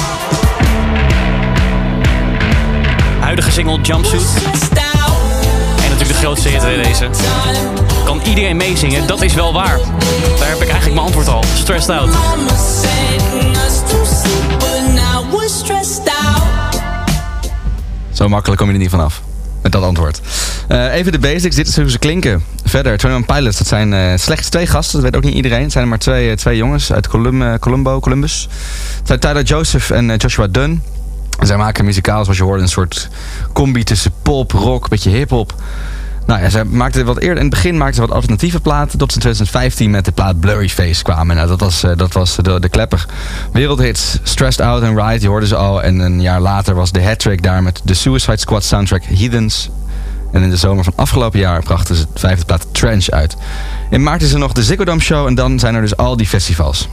Huidige single Jumpsuit. En natuurlijk de grootste hit in deze. Kan iedereen meezingen? Dat is wel waar. Daar heb ik eigenlijk mijn antwoord al. Stressed out. Zo makkelijk kom je er niet vanaf. Met dat antwoord. Eh, even de basics. Dit is hoe ze klinken. Verder, 21 Pilots. Dat zijn eh, slechts twee gasten. Dat weet ook niet iedereen. Het zijn er maar twee, eh, twee jongens uit Colum, Columbo, Columbus. Het zijn Tyler Joseph en Joshua Dunn. En zij maken muzikaal, zoals je hoorde, een soort combi tussen pop, rock, beetje hip-hop. Nou ja, zij maakten wat eerder, in het begin maakten ze wat alternatieve platen. Tot ze in 2015 met de plaat Blurry Face kwamen. Nou, dat was, eh, dat was de, de klepper. Wereldhits Stressed Out and Ride, die hoorden ze al. En een jaar later was de hat-trick daar met de Suicide Squad soundtrack Heathens. En in de zomer van afgelopen jaar brachten ze de vijfde plaat Trench uit. In maart is er nog de Ziggo Dome Show en dan zijn er dus al die festivals.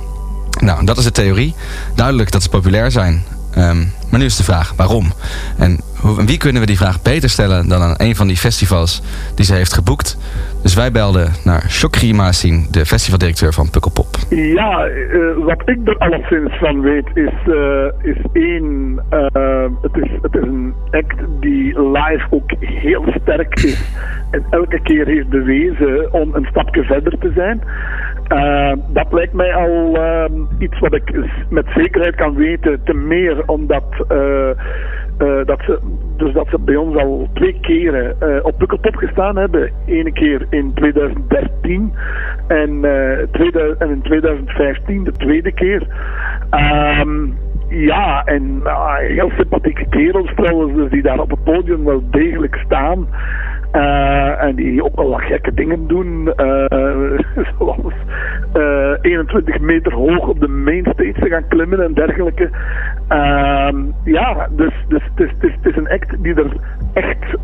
Nou, dat is de theorie. Duidelijk dat ze populair zijn. Ehm, maar nu is de vraag, waarom? En en wie kunnen we die vraag beter stellen dan aan een van die festivals die ze heeft geboekt? Dus wij belden naar Shokri Maasin, de festivaldirecteur van Pukkelpop. Ja, eh, wat ik er alleszins van weet is, eh, is één, eh, het, is, het is een act die live ook heel sterk is en elke keer heeft bewezen om een stapje verder te zijn. Dat lijkt mij al iets wat ik met zekerheid kan weten, te meer omdat uh, uh, dat ze, dus dat ze bij ons al twee keren uh, op Pukkelpop gestaan hebben. Ene keer in 2013 en, 2000, en in 2015 de tweede keer. Um, ja, en uh, heel sympathieke kerels trouwens, dus die daar op het podium wel degelijk staan. En die ook wel wat gekke dingen doen. Zoals uh, 21 meter hoog op de mainstage te gaan klimmen en dergelijke. Ja, dus, dus het, is, het, is, het is een act die er echt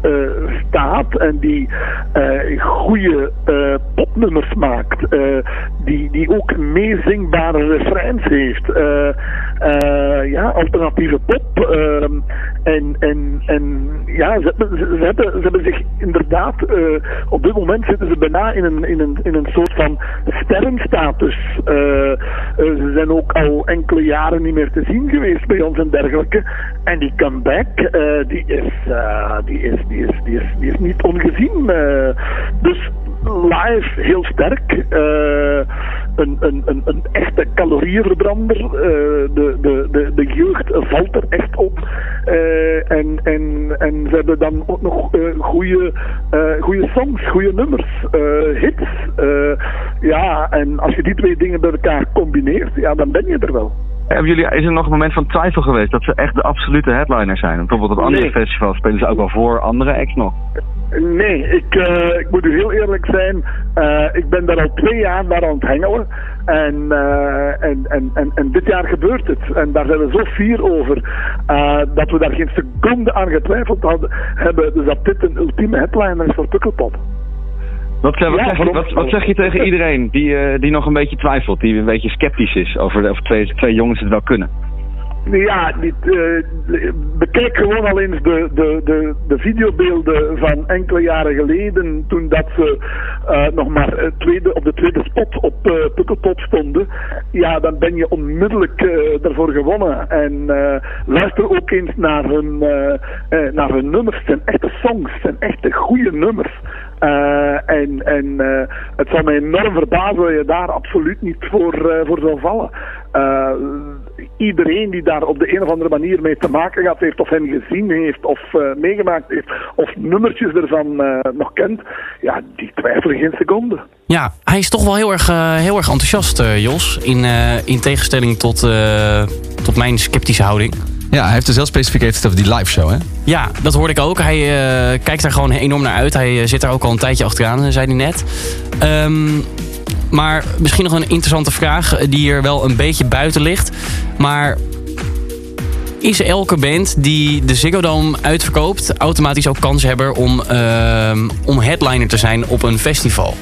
staat en die goede popnummers maakt. die, die ook meezingbare refreins heeft. ja, alternatieve pop. en, en, en ja, ze, ze, ze, hebben, ze hebben zich inderdaad, op dit moment zitten ze bijna in een, in een, in een soort van sterrenstatus. Ze zijn ook al enkele jaren niet meer te zien geweest bij ons en dergelijke. En die comeback, die, is, die, is, die, is, die, is, die is niet ongezien. dus live heel sterk. Een, een, een, een, echte calorieënverbrander. de, de, de, de jeugd valt er echt op. en, en, en ze hebben dan ook nog goede goede songs, goede nummers, hits. Ja, en als je die twee dingen bij elkaar combineert, ja, dan ben je er wel. Hebben jullie, is er nog een moment van twijfel geweest dat ze echt de absolute headliner zijn? Bijvoorbeeld op andere nee. festivals spelen ze ook wel voor andere acts nog. Nee, ik, uh, ik moet u heel eerlijk zijn. Uh, ik ben daar al twee jaar naar aan het hengelen. En, uh, en, en, en, en, dit jaar gebeurt het. En daar zijn we zo fier over. dat we daar geen seconde aan getwijfeld hadden, hebben. Dus dat dit een ultieme headliner is voor Pukkelpop. Wat, wat, ja, zeg, je, wat, wat, zeg je tegen iedereen die, die nog een beetje twijfelt, die een beetje sceptisch is over of twee, twee jongens het wel kunnen? Ja, niet, uh, bekijk gewoon al eens de, de, de, de videobeelden van enkele jaren geleden, toen dat ze uh, nog maar tweede, op de tweede spot op uh, Pukkelpop stonden. Ja, dan ben je onmiddellijk ervoor gewonnen. En luister ook eens naar hun, naar hun nummers. Het zijn echte songs, het zijn echte goede nummers. Uh, en en uh, het zal mij enorm verbazen dat je daar absoluut niet voor, uh, voor zou vallen. iedereen die daar op de een of andere manier mee te maken gehad heeft, of hen gezien heeft, of meegemaakt heeft, of nummertjes ervan nog kent, ja, die twijfelen geen seconde. Ja, hij is toch wel heel erg, heel erg enthousiast, Jos. In, in tegenstelling tot, tot mijn sceptische houding. Ja, hij heeft dus heel specifiek over die live show, hè? Ja, dat hoorde ik ook. Hij uh, kijkt daar gewoon enorm naar uit. Hij uh, zit daar ook al een tijdje achteraan, zei hij net. Um, maar misschien nog een interessante vraag die hier wel een beetje buiten ligt. Maar is elke band die de Ziggo Dome uitverkoopt... automatisch ook kans hebben om, ehm, om headliner te zijn op een festival.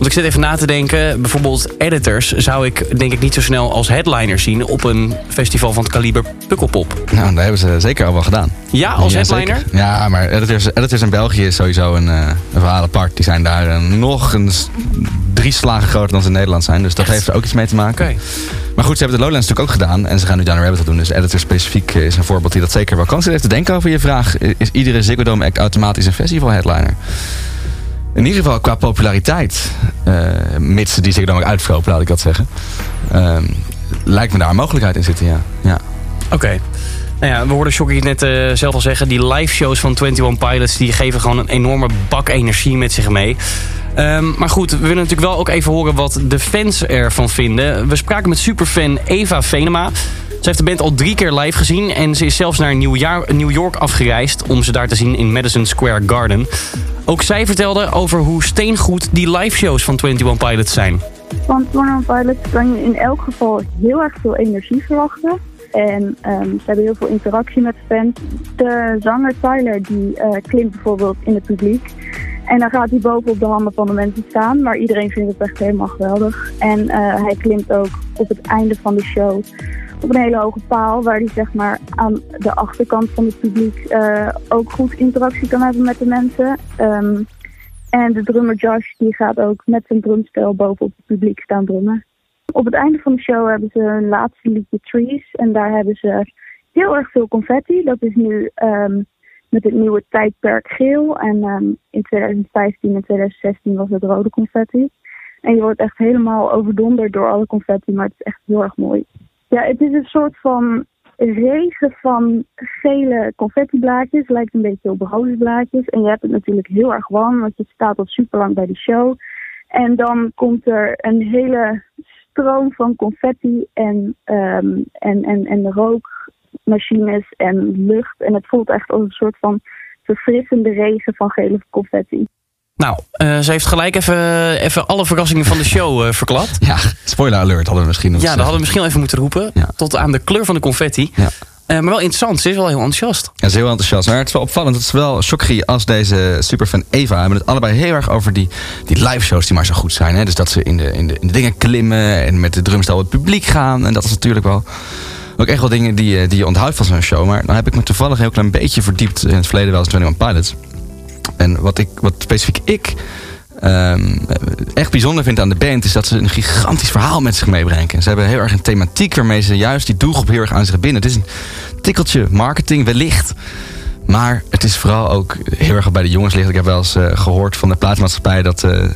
Want ik zit even na te denken. Bijvoorbeeld Editors zou ik denk ik niet zo snel als headliner zien... op een festival van het kaliber Pukkelpop. Nou, dat hebben ze zeker al wel gedaan. Ja, als Ja, headliner? zeker. Ja, maar editors, editors in België is sowieso een, eh, een verhaal apart. Die zijn daar eh, nog een s- drie slagen groter dan ze in Nederland zijn. Dus dat heeft er ook iets mee te maken. Maar goed, ze hebben de Lowlands natuurlijk ook gedaan. En ze gaan nu Down Rabbit doen. Dus editor specifiek eh, is een voorbeeld die dat zeker wel kan. Zit even te denken over je vraag. Is iedere Ziggo Dome act automatisch een festival headliner? In ieder geval qua populariteit. eh, mits die Ziggo Dome ook uitverkopen, laat ik dat zeggen. Ehm, lijkt me daar een mogelijkheid in zitten, ja. ja. Oké. Nou ja, we hoorden Shocky net eh, zelf al zeggen. Die live shows van 21 Pilots die geven gewoon een enorme bak energie met zich mee. Ehm, maar goed, we willen natuurlijk wel ook even horen wat de fans ervan vinden. We spraken met superfan Eva Venema. Ze heeft de band al drie keer live gezien en ze is zelfs naar New, York afgereisd om ze daar te zien in Madison Square Garden. Ook zij vertelde over hoe steengoed die live shows van 21 Pilots zijn. Van Tornado Pilots kan je in elk geval heel erg veel energie verwachten. En ehm, ze hebben heel veel interactie met fans. De zanger Tyler die eh, klimt bijvoorbeeld in het publiek. En dan gaat hij boven op de handen van de mensen staan. Maar iedereen vindt het echt helemaal geweldig. En eh, hij klimt ook op het einde van de show op een hele hoge paal. Waar hij zeg maar aan de achterkant van het publiek eh, ook goed interactie kan hebben met de mensen. Ehm, en de drummer Josh die gaat ook met zijn drumstel bovenop het publiek staan drummen. Op het einde van de show hebben ze een laatste liedje Trees. En daar hebben ze heel erg veel confetti. Dat is nu ehm, met het nieuwe tijdperk geel. En ehm, in 2015 en 2016 was het rode confetti. En je wordt echt helemaal overdonderd door alle confetti. Maar het is echt heel erg mooi. Ja, het is een soort van regen van gele confettiblaadjes. Lijkt een beetje op rozenblaadjes. En je hebt het natuurlijk heel erg warm, want je staat al super lang bij de show. En dan komt er een hele stroom van confetti en, ehm, en, en, en rookmachines en lucht. En het voelt echt als een soort van verfrissende regen van gele confetti. Nou, eh, ze heeft gelijk even, even alle verrassingen van de show eh, verklapt. Ja, spoiler alert hadden we misschien nog Ja, dat hadden we misschien wel even moeten roepen. Ja. Tot aan de kleur van de confetti. Ja. Eh, maar wel interessant, ze is wel heel enthousiast. Ja, ze is heel enthousiast. Maar het is wel opvallend dat zowel Shokri als deze superfan Eva hebben het allebei heel erg over die, die live shows die maar zo goed zijn. Hè? Dus dat ze in de, in, de, in de dingen klimmen en met de drumstel het publiek gaan. En dat is natuurlijk wel ook echt wel dingen die, je- die je onthoudt van zo'n show. Maar dan heb ik me toevallig een heel klein beetje verdiept in het verleden wel eens 21 Pilots. En wat, ik, wat specifiek ik ehm, echt bijzonder vind aan de band... is dat ze een gigantisch verhaal met zich meebrengen. Ze hebben heel erg een thematiek waarmee ze juist die doelgroep heel erg aan zich binden. Het is een tikkeltje marketing wellicht... Maar het is vooral ook heel erg bij de jongens ligt. Ik heb wel eens eh, gehoord van de plaatsmaatschappij dat, eh,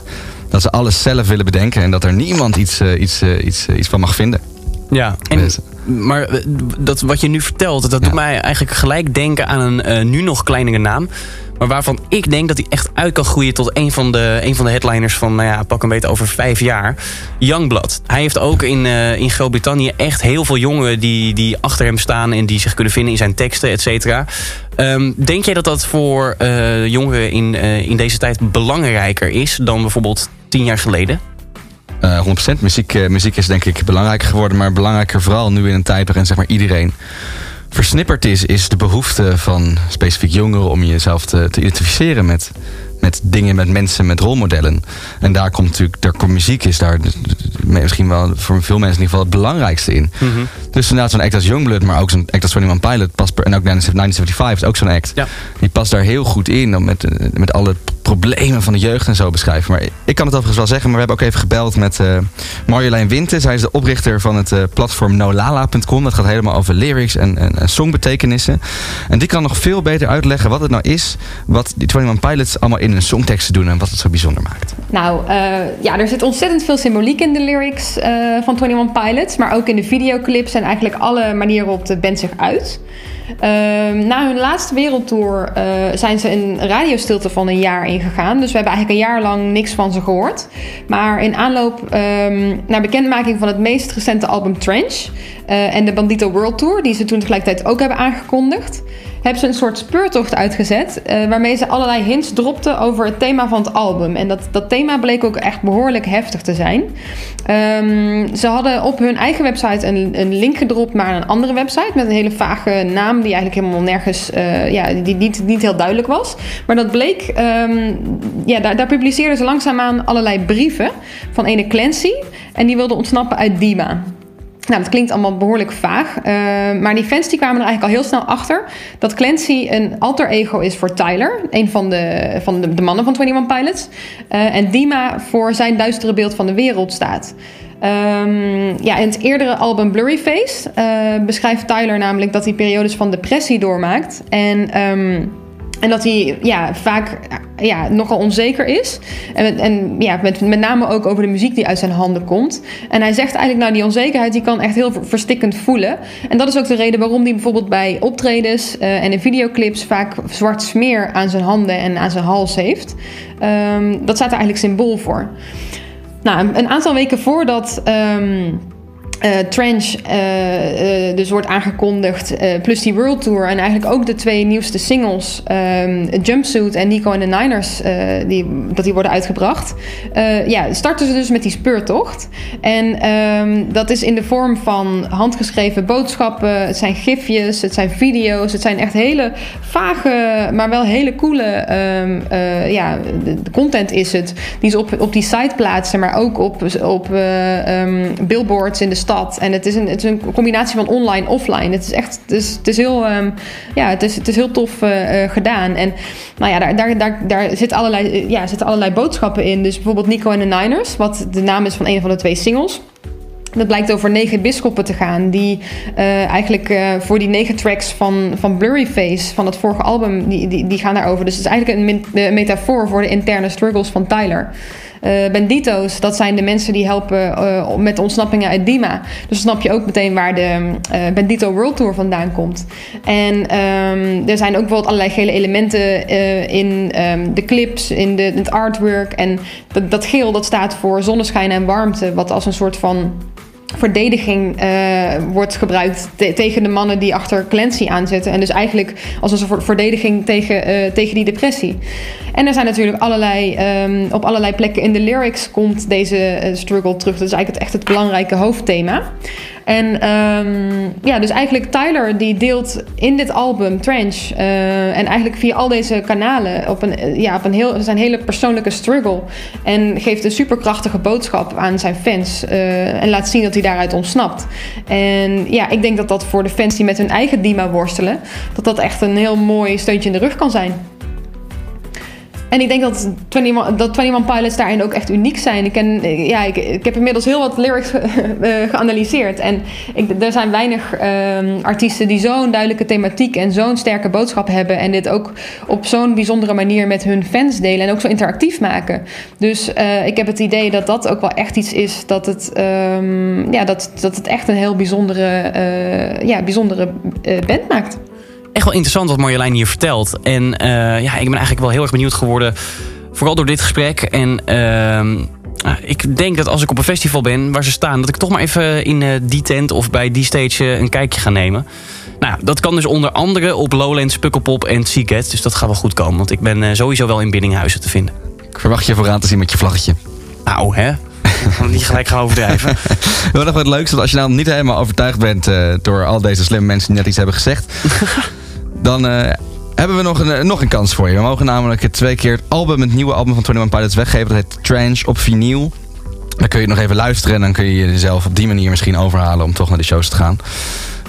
dat ze alles zelf willen bedenken. En dat er niemand iets, eh, iets, iets, iets van mag vinden. Ja, en, maar eh, dat, wat je nu vertelt, dat doet mij eigenlijk gelijk denken aan een eh, nu nog kleinere naam. Maar waarvan ik denk dat hij echt uit kan groeien tot een van de, een van de headliners van, nou ja, pak een beetje over vijf jaar. Youngblood. Hij heeft ook in, eh, in Groot-Brittannië echt heel veel jongeren die, die achter hem staan en die zich kunnen vinden in zijn teksten, et cetera. Ehm, denk jij dat dat voor eh, jongeren in, eh, in deze tijd belangrijker is dan bijvoorbeeld tien jaar geleden? Eh 100% muziek, eh, muziek is denk ik belangrijker geworden. Maar belangrijker vooral nu in een tijd waarin zeg maar, iedereen versnipperd is... is de behoefte van specifiek jongeren om jezelf te, te identificeren met, met dingen, met mensen, met rolmodellen. En daar komt natuurlijk, daar komt muziek is daar misschien wel voor veel mensen in ieder geval het belangrijkste in. Dus inderdaad zo'n act als Youngblood, maar ook zo'n act als 21 Pilot past per- en ook 1975 is ook zo'n act. Ja. Die past daar heel goed in, om met, eh, met alle problemen van de jeugd en zo beschrijven. Maar ik kan het overigens wel zeggen, maar we hebben ook even gebeld met eh, Marjolein Winter. Zij is de oprichter van het eh, platform nolala.com. Dat gaat helemaal over lyrics en, en, en songbetekenissen. En die kan nog veel beter uitleggen wat het nou is, wat die 21 Pilots allemaal in een songtekst doen en wat het zo bijzonder maakt. Nou, eh, ja, er zit ontzettend veel symboliek in de lyrics eh, van 21 Pilots. Maar ook in de videoclips en eigenlijk alle manieren waarop de band zich uit. Ehm, na hun laatste wereldtour eh, zijn ze een radiostilte van een jaar ingegaan. Dus we hebben eigenlijk een jaar lang niks van ze gehoord. Maar in aanloop ehm, naar bekendmaking van het meest recente album Trench... eh, en de Bandito World Tour, die ze toen tegelijkertijd ook hebben aangekondigd... hebben ze een soort speurtocht uitgezet. eh, waarmee ze allerlei hints dropten over het thema van het album. En dat, dat thema bleek ook echt behoorlijk heftig te zijn. Ehm, ze hadden op hun eigen website een, een link gedropt naar een andere website. Met een hele vage naam die eigenlijk helemaal nergens. eh, ja, die niet, niet heel duidelijk was. Maar dat bleek. ehm, ja, daar, daar publiceerden ze langzaamaan allerlei brieven van ene Clancy. En die wilde ontsnappen uit Dima. Nou, dat klinkt allemaal behoorlijk vaag. eh, maar die fans die kwamen er eigenlijk al heel snel achter dat Clancy een alter ego is voor Tyler, een van de, van de, de mannen van 21 Pilots. Eh, en Dima voor zijn duistere beeld van de wereld staat. Ehm, ja, in het eerdere album Blurry Face eh, beschrijft Tyler namelijk dat hij periodes van depressie doormaakt. En. ehm, en dat hij ja, vaak ja, nogal onzeker is. En, en ja, met, met name ook over de muziek die uit zijn handen komt. En hij zegt eigenlijk, nou, die onzekerheid die kan echt heel ver- verstikkend voelen. En dat is ook de reden waarom hij bijvoorbeeld bij optredens eh, en in videoclips vaak zwart smeer aan zijn handen en aan zijn hals heeft. Ehm, dat staat er eigenlijk symbool voor. Nou, een, aantal weken voordat. ehm, eh, Trench eh, eh, dus wordt aangekondigd, plus die World Tour en eigenlijk ook de twee nieuwste singles, ehm, Jumpsuit en Nico en de Niners, die, dat die worden uitgebracht. Ja, starten ze dus met die speurtocht. En ehm, dat is in de vorm van handgeschreven boodschappen, het zijn gifjes, het zijn video's, het zijn echt hele vage, maar wel hele coole ehm, eh, ja, de, content is het. Die ze op, op die site plaatsen, maar ook op, op billboards in de stad. En het is een, het is een combinatie van online offline. Het is echt, het is, het is heel, ehm, ja, het is, het is heel tof eh, eh, gedaan. En nou ja, daar, daar, daar, daar zit allerlei, eh, ja, zitten allerlei boodschappen in. Dus bijvoorbeeld Nico en de Niners, wat de naam is van een van de twee singles. Dat blijkt over negen bisschoppen te gaan. Die eigenlijk voor die negen tracks van, van Blurry Face, van het vorige album, die, die, die gaan daarover. Dus het is eigenlijk een metafoor voor de interne struggles van Tyler. Eh, Bendito's, dat zijn de mensen die helpen eh, met ontsnappingen uit Dima. Dus snap je ook meteen waar de eh, Bendito World Tour vandaan komt. En ehm, er zijn ook bijvoorbeeld allerlei gele elementen in ehm, de clips, in, de, het artwork. En dat, dat geel dat staat voor zonneschijn en warmte, wat als een soort van verdediging eh, wordt gebruikt te- tegen de mannen die achter Clancy aanzetten. En dus eigenlijk als een soort verdediging tegen, eh, tegen die depressie. En er zijn natuurlijk allerlei, ehm, op allerlei plekken in de lyrics komt deze eh, struggle terug. Dat is eigenlijk het, echt het belangrijke hoofdthema. En ehm, ja, dus eigenlijk Tyler die deelt in dit album Trench eh, en eigenlijk via al deze kanalen op een, eh, ja, op een heel, zijn hele persoonlijke struggle. En geeft een superkrachtige boodschap aan zijn fans eh, en laat zien dat hij daaruit ontsnapt. En ja, ik denk dat dat voor de fans die met hun eigen Dima worstelen, dat dat echt een heel mooi steuntje in de rug kan zijn. En ik denk dat 21, dat 21 Pilots daarin ook echt uniek zijn. Ik, ken, ja, ik, ik heb inmiddels heel wat lyrics eh, geanalyseerd. En ik, er zijn weinig ehm, artiesten die zo'n duidelijke thematiek en zo'n sterke boodschap hebben. En dit ook op zo'n bijzondere manier met hun fans delen. En ook zo interactief maken. Dus eh, ik heb het idee dat dat ook wel echt iets is dat het, ehm, ja, dat, dat het echt een heel bijzondere, eh, ja, bijzondere band maakt. Echt wel interessant wat Marjolein hier vertelt. En eh, ja, ik ben eigenlijk wel heel erg benieuwd geworden. Vooral door dit gesprek. En ehm, nou, ik denk dat als ik op een festival ben waar ze staan... dat ik toch maar even in eh, die tent of bij die stage eh, een kijkje ga nemen. Nou, dat kan dus onder andere op Lowlands, Pukkelpop en Seagate. Dus dat gaat wel goed komen. Want ik ben sowieso wel in Biddinghuizen te vinden. Ik verwacht je vooraan te zien met je vlaggetje. Nou, hè? We niet gelijk gaan overdrijven. Wel nog wat leuks, want als je nou niet helemaal overtuigd bent door al deze slimme mensen die net iets hebben gezegd, dan eh, hebben we nog een, eh, nog een kans voor je. We mogen namelijk twee keer het album, het nieuwe album van 21 Pilots weggeven. Dat heet Trench op vinyl. Dan kun je nog even luisteren en dan kun je jezelf op die manier misschien overhalen om toch naar de shows te gaan.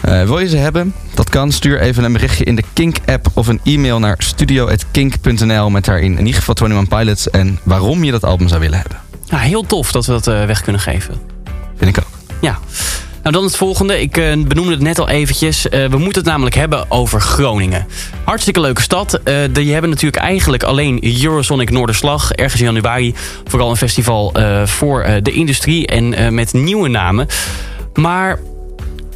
Eh, wil je ze hebben? Dat kan. Stuur even een berichtje in de Kink-app of een e-mail naar studio.kink.nl met daarin in ieder geval 21 Pilots en waarom je dat album zou willen hebben. Ja, heel tof dat we dat weg kunnen geven. Vind ik ook. Ja. Nou, dan het volgende. Ik eh, benoemde het net al eventjes. Eh, we moeten het namelijk hebben over Groningen. Hartstikke leuke stad. Eh, die hebben natuurlijk eigenlijk alleen Eurosonic Noorderslag. Ergens in januari. Vooral een festival voor de industrie en met nieuwe namen. Maar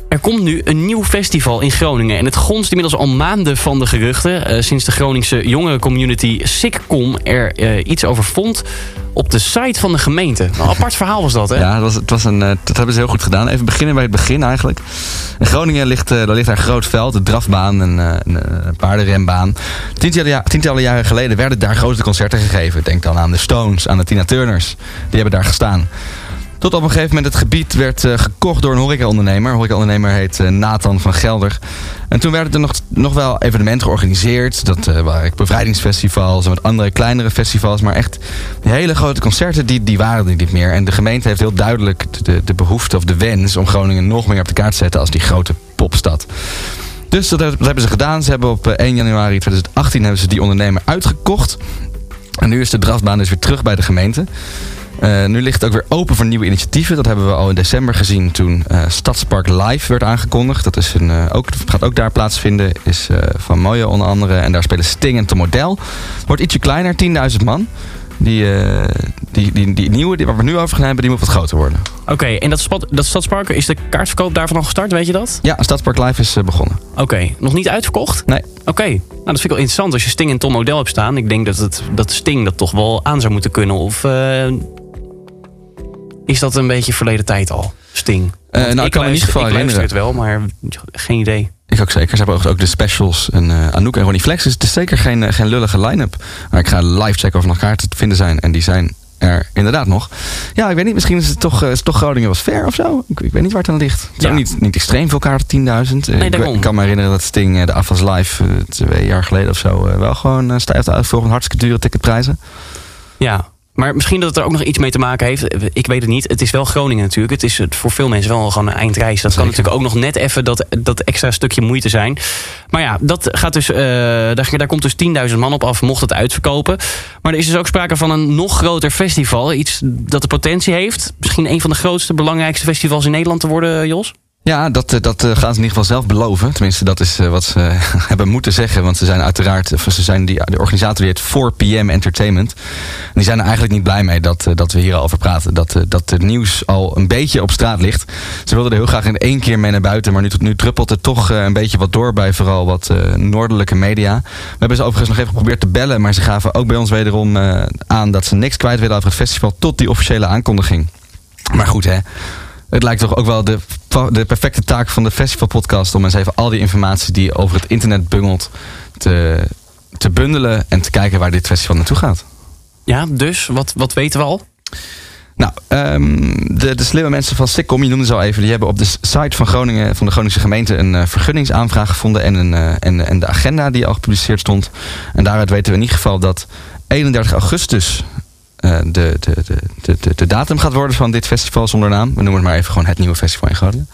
Er komt nu een nieuw festival in Groningen. En het gonst inmiddels al maanden van de geruchten. eh, sinds de Groningse jongerencommunity Sickcom er eh, iets over vond op de site van de gemeente. Een apart verhaal was dat, hè? Ja, dat, was, het was een, eh, dat hebben ze heel goed gedaan. Even beginnen bij het begin eigenlijk. In Groningen ligt, daar ligt daar een groot veld, een drafbaan, een, eh, een, een paardenrenbaan. Tientallen, ja- tientallen jaren geleden werden daar grote concerten gegeven. Denk dan aan de Stones, aan de Tina Turners. Die hebben daar gestaan. Tot op een gegeven moment het gebied werd eh, gekocht door een horecaondernemer. Een horecaondernemer heet eh, Nathan van Gelder. En toen werden er nog, nog wel evenementen georganiseerd. Dat eh, waren bevrijdingsfestivals en wat andere kleinere festivals. Maar echt hele grote concerten, die, die waren er niet meer. En de gemeente heeft heel duidelijk de, de behoefte of de wens... om Groningen nog meer op de kaart te zetten als die grote popstad. Dus dat, hebben- ze gedaan. Ze hebben op eh, 1 januari 2018 hebben ze die ondernemer uitgekocht. En nu is de drafbaan dus weer terug bij de gemeente. Eh, nu ligt het ook weer open voor nieuwe initiatieven. Dat hebben we al in december gezien toen eh, Stadspark Live werd aangekondigd. Dat is een, eh, ook, gaat ook daar plaatsvinden. Is van Mojo onder andere. En daar spelen Sting en Tom Model. Wordt ietsje kleiner, 10.000 man. Die, die, die, die nieuwe, die, waar we nu over gaan hebben, die moet wat groter worden. Oké, en dat, dat stadspark, is de kaartverkoop daarvan al gestart, weet je dat? Ja, Stadspark Live is begonnen. Oké, nog niet uitverkocht? Nee. Oké, nou dat vind ik wel interessant als je Sting en Tom Model hebt staan. Ik denk dat, het, dat Sting dat toch wel aan zou moeten kunnen. Of is dat een beetje verleden tijd al, Sting? Want nou, ik kan me luister- geval ik luister het herinneren. wel, maar geen idee. Ik ook zeker. Ze hebben ook- de specials. En eh, Anouk en Ronnie Flex. Dus het is zeker geen, eh, geen lullige line-up. Maar ik ga live checken of er nog kaarten te vinden zijn. En die zijn er inderdaad nog. Ja, ik weet niet. Misschien is het toch, eh, is toch Groningen was ver of zo. Ik, ik weet niet waar het aan ligt. Het is Ja. ook niet, niet extreem veel kaarten, 10.000. Eh, Nee, ik, kan me herinneren dat Sting de Afas Live twee jaar geleden of zo... wel gewoon uh, stijf uitvoeren met hartstikke dure ticketprijzen. Ja, maar misschien dat het er ook nog iets mee te maken heeft. Ik weet het niet. Het is wel Groningen natuurlijk. Het is voor veel mensen wel gewoon een eindreis. Dat kan natuurlijk ook nog net even dat, dat extra stukje moeite zijn. Maar ja, dat gaat dus, eh, daar, daar komt dus 10.000 man op af, mocht het uitverkopen. Maar er is dus ook sprake van een nog groter festival. Iets dat de potentie heeft. Misschien een van de grootste, belangrijkste festivals in Nederland te worden, Jos. Ja, dat, eh, dat eh, gaan ze in ieder geval zelf beloven. Tenminste, dat is eh, wat ze hebben moeten zeggen. Want ze zijn uiteraard, ze zijn die, de organisator die heet 4PM Entertainment. En die zijn er eigenlijk niet blij mee dat, dat we hier al over praten. Dat, dat het nieuws al een beetje op straat ligt. Ze wilden er heel graag in één keer mee naar buiten. Maar nu, nu druppelt er toch een beetje wat door bij vooral wat noordelijke media. We hebben ze overigens nog even geprobeerd te bellen. Maar ze gaven ook bij ons wederom aan dat ze niks kwijt willen over het festival. Tot die officiële aankondiging. Maar goed hè. Het lijkt toch ook wel de, de perfecte taak van de festivalpodcast om eens even al die informatie die over het internet bungelt te, te bundelen en te kijken waar dit festival naartoe gaat. Ja, dus wat, wat weten we al? Nou, ehm, de, de slimme mensen van Sikkom, je noemde ze al even, die hebben op de site van Groningen, van de Groningse gemeente, een eh, vergunningsaanvraag gevonden en, een, eh, en, en de agenda die al gepubliceerd stond. En daaruit weten we in ieder geval dat 31 augustus de, de, de, de, de, datum gaat worden van dit festival zonder naam. We noemen het maar even gewoon het nieuwe festival in Groningen.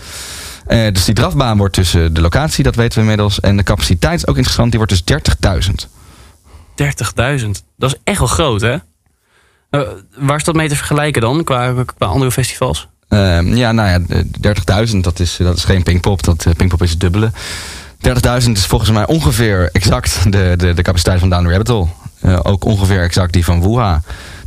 Eh, dus die drafbaan wordt tussen de locatie, dat weten we inmiddels. En de capaciteit is ook interessant, die wordt dus 30.000. 30.000. Dat is echt wel groot, hè? Eh, waar is dat mee te vergelijken dan, qua, qua andere festivals? Ehm, ja, nou ja, de 30.000, dat is, dat is geen Pinkpop. Dat, eh, Pinkpop is het dubbele. 30.000 is volgens mij ongeveer exact de, de, de capaciteit van Down the Rabbit Hole. Eh, ook ongeveer exact die van Wuha.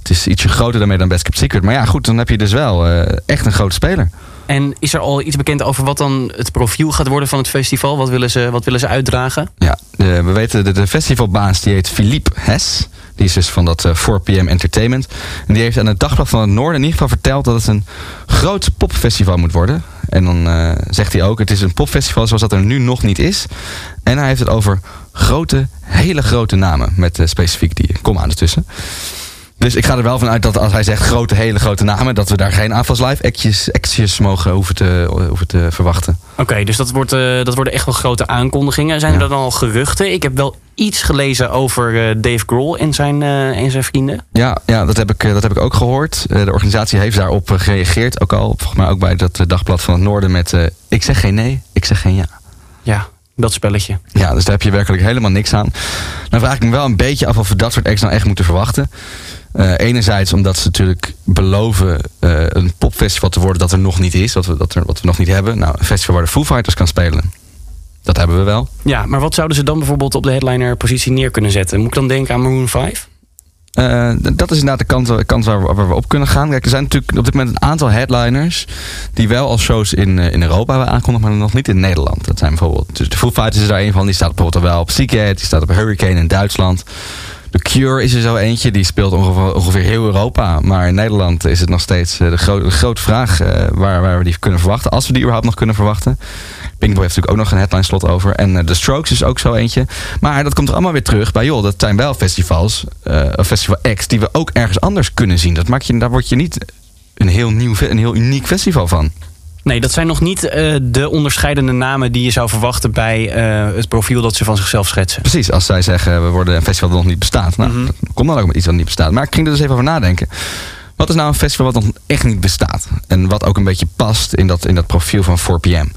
Het is ietsje groter daarmee dan Best Kept Secret. Maar ja, goed, dan heb je dus wel eh, echt een grote speler. En is er al iets bekend over wat dan het profiel gaat worden van het festival? Wat willen ze, wat willen ze uitdragen? Ja, de, we weten, de, de festivalbaas die heet Philippe Hess. Die is dus van dat eh, 4PM Entertainment. En die heeft aan het Dagblad van het Noorden in ieder geval verteld dat het een groot popfestival moet worden. En dan eh, zegt hij ook, het is een popfestival zoals dat er nu nog niet is. En hij heeft het over grote, hele grote namen. Met specifiek die komma ertussen. Dus ik ga er wel van uit dat als hij zegt grote, hele grote namen... dat we daar geen AFAS Live actjes, actjes mogen hoeven te, hoeven te verwachten. Oké, dus dat, wordt, eh, dat worden echt wel grote aankondigingen. Zijn er dan al geruchten? Ik heb wel iets gelezen over eh, Dave Grohl en zijn, eh, en zijn vrienden. Ja, ja dat, heb ik, dat heb ik ook gehoord. Eh, de organisatie heeft daarop gereageerd. Ook al, volgens mij ook bij dat Dagblad van het Noorden met... ik zeg geen nee, ik zeg geen ja. Ja, dat spelletje. Ja, dus daar heb je werkelijk helemaal niks aan. Dan vraag ik me wel een beetje af of we dat soort acts nou echt moeten verwachten. Eh, enerzijds omdat ze natuurlijk beloven eh, een popfestival te worden dat er nog niet is. Dat we, dat er, wat we nog niet hebben. Nou, een festival waar de Foo Fighters kan spelen. Dat hebben we wel. Ja, maar wat zouden ze dan bijvoorbeeld op de headliner positie neer kunnen zetten? Moet ik dan denken aan Maroon 5? Eh, dat is inderdaad de kant, kant waar, we- waar we op kunnen gaan. Kijk, er zijn natuurlijk op dit moment een aantal headliners die wel al shows in, eh, in Europa hebben aangekondigd, maar nog niet in Nederland. Dat zijn bijvoorbeeld, dus de Foo Fighters is daar een van, die staat bijvoorbeeld wel op Psyche, die staat op Hurricane in Duitsland. The Cure is er zo eentje, die speelt ongeveer, heel Europa. Maar in Nederland is het nog steeds eh, de, gro- de grote vraag eh, waar, waar we die kunnen verwachten. Als we die überhaupt nog kunnen verwachten. Pinkboy heeft natuurlijk ook nog een headline slot over. En eh, The Strokes is ook zo eentje. Maar dat komt er allemaal weer terug bij, joh, dat zijn wel festivals, eh, of festival acts, die we ook ergens anders kunnen zien. Dat maakt je, daar word je niet een heel nieuw, een heel uniek festival van. Nee, dat zijn nog niet eh, de onderscheidende namen die je zou verwachten bij eh, het profiel dat ze van zichzelf schetsen. Precies, als zij zeggen we worden een festival dat nog niet bestaat. Nou, dat komt dan ook met iets dat niet bestaat. Maar ik ging er dus even over nadenken. Wat is nou een festival wat nog echt niet bestaat? En wat ook een beetje past in dat, in dat profiel van 4PM?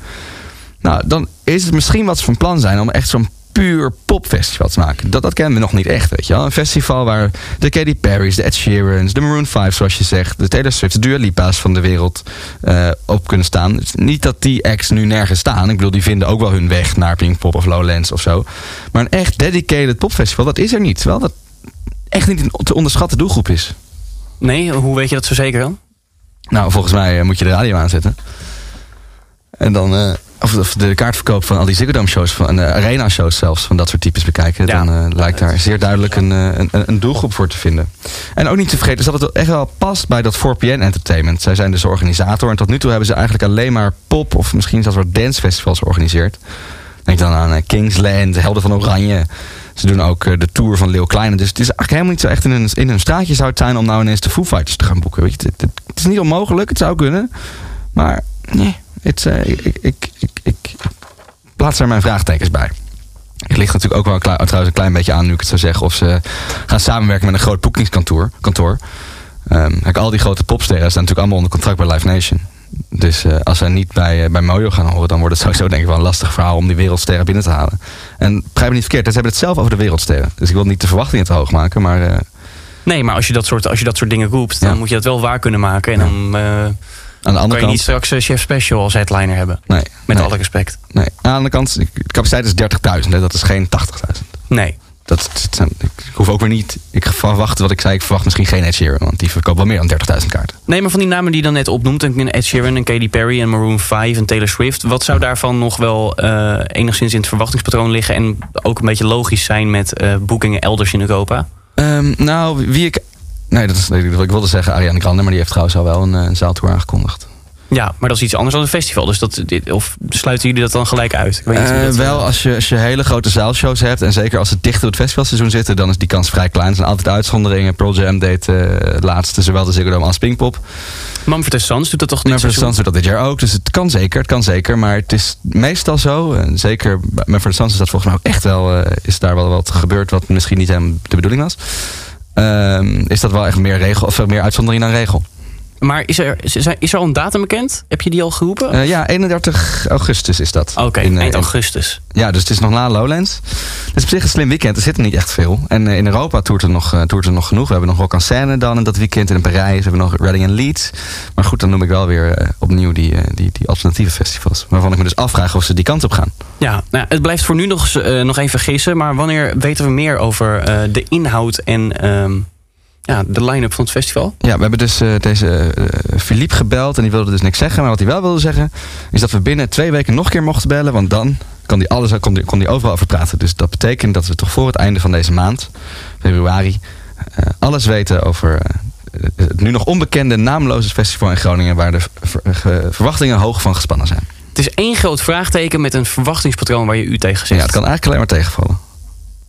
Nou, dan is het misschien wat ze van plan zijn om echt zo'n puur popfestival te maken. Dat, dat kennen we nog niet echt, weet je wel. Een festival waar de Katy Perry's, de Ed Sheerans, de Maroon 5, zoals je zegt, de Taylor Swift, de Dua Lipa's van de wereld eh, op kunnen staan. Niet dat die acts nu nergens staan. Ik bedoel, die vinden ook wel hun weg naar Pinkpop of Lowlands of zo. Maar een echt dedicated popfestival, dat is er niet. Terwijl dat echt niet een te onderschatte doelgroep is. Nee, hoe weet je dat zo zeker dan? Nou, volgens mij eh, moet je de radio aanzetten. En dan, eh, of, of de kaartverkoop van al die Ziggo Dome shows, van de arena shows zelfs, van dat soort types bekijken. Dan eh, lijkt daar zeer duidelijk een, eh, een, een doelgroep voor te vinden. En ook niet te vergeten is dat het echt wel past bij dat 4PN Entertainment. Zij zijn dus de organisator en tot nu toe hebben ze eigenlijk alleen maar pop of misschien zelfs wat dancefestivals georganiseerd. Denk dan aan Kingsland, Helden van Oranje. Ze doen ook de tour van Leeuw Kleine. Dus het is eigenlijk helemaal niet zo echt in een, in een straatje zou het zijn om nou ineens de Foo Fighters te gaan boeken. Weet je, het, het- het is niet onmogelijk, het zou kunnen. Maar nee, het, ik, ik, ik, ik, plaats er mijn vraagtekens bij. Het ligt natuurlijk ook wel een klein- trouwens een klein beetje aan, nu ik het zou zeggen, of ze gaan samenwerken met een groot boekingskantoor. Kantoor. Ehm, kijk, al die grote popsterren staan natuurlijk allemaal onder contract bij Live Nation. Dus eh, als zij niet bij, eh, bij Mojo gaan horen, dan wordt het sowieso denk ik wel een lastig verhaal om die wereldsterren binnen te halen. En begrijp me niet verkeerd, ze hebben het zelf over de wereldsterren. Dus ik wil niet de verwachtingen te hoog maken, maar eh, Nee, maar als je dat soort, als je dat soort dingen roept, dan moet je dat wel waar kunnen maken. En dan aan de andere kan je kant... niet straks eh, Chef Special als headliner hebben. Nee, Met nee. alle respect. Nee, aan de andere kant, de capaciteit is 30.000, hè, dat is geen 80.000. Nee. Dat, dat zijn, ik hoef ook weer niet, ik verwacht wat ik zei, ik verwacht misschien geen Ed Sheeran, want die verkoopt wel meer dan 30.000 kaarten. Nee, maar van die namen die je dan net opnoemt, een Ed Sheeran, een Katy Perry, en Maroon 5 en Taylor Swift, wat zou daarvan nog wel eh, enigszins in het verwachtingspatroon liggen en ook een beetje logisch zijn met eh, boekingen elders in Europa? Ehm, nou, wie ik... Nee, dat is, ik wilde zeggen Ariana Grande, maar die heeft trouwens al wel een, eh, een zaaltour aangekondigd. Ja, maar dat is iets anders dan een festival. Dus dat, dit, of sluiten jullie dat dan gelijk uit? Ik weet niet Eh, dat, wel, als je, als je hele grote zaalshows hebt... en zeker als ze dicht op het festivalseizoen zitten... dan is die kans vrij klein. Er zijn altijd uitzonderingen. Pearl Jam deed eh, het laatste zowel de Ziggo Dome als Pinkpop. Mumford Sons doet dat toch Mumford seizoen? Sons doet dat dit jaar ook. Dus het kan zeker, het kan zeker. Maar het is meestal zo. En zeker Mumford Sons is dat volgens mij ook echt wel... eh, is daar wel wat gebeurd wat misschien niet helemaal de bedoeling was. Ehm, is dat wel echt meer, regel, of meer uitzondering dan regel. Maar is er, is er al een datum bekend? Heb je die al geroepen? Eh, ja, 31 augustus is dat. Oké, In, eh, eind in- augustus. Ja, dus het is nog na Lowlands. Het is op zich een slim weekend. Er zit er niet echt veel. En eh, in Europa toert er, nog, toert er nog genoeg. We hebben nog Rock en Seine dan in dat weekend. En in Parijs we hebben nog Reading en Leeds. Maar goed, dan noem ik wel weer opnieuw die, die, die alternatieve festivals. Waarvan ik me dus afvraag of ze die kant op gaan. Ja, nou, het blijft voor nu nog, nog even gissen. Maar wanneer weten we meer over de inhoud en ehm, ja, de line-up van het festival? Ja, we hebben dus eh, deze eh, Philippe gebeld. En die wilde dus niks zeggen. Maar wat hij wel wilde zeggen... is dat we binnen twee weken nog een keer mochten bellen. Want dan kan hij alles, kon die, kon die overal over praten. Dus dat betekent dat we toch voor het einde van deze maand... februari... eh, alles weten over... het nu nog onbekende naamloze festival in Groningen... waar de ver- ver- verwachtingen hoog van gespannen zijn. Het is één groot vraagteken met een verwachtingspatroon waar je u tegen zegt. Ja, het kan eigenlijk alleen maar tegenvallen.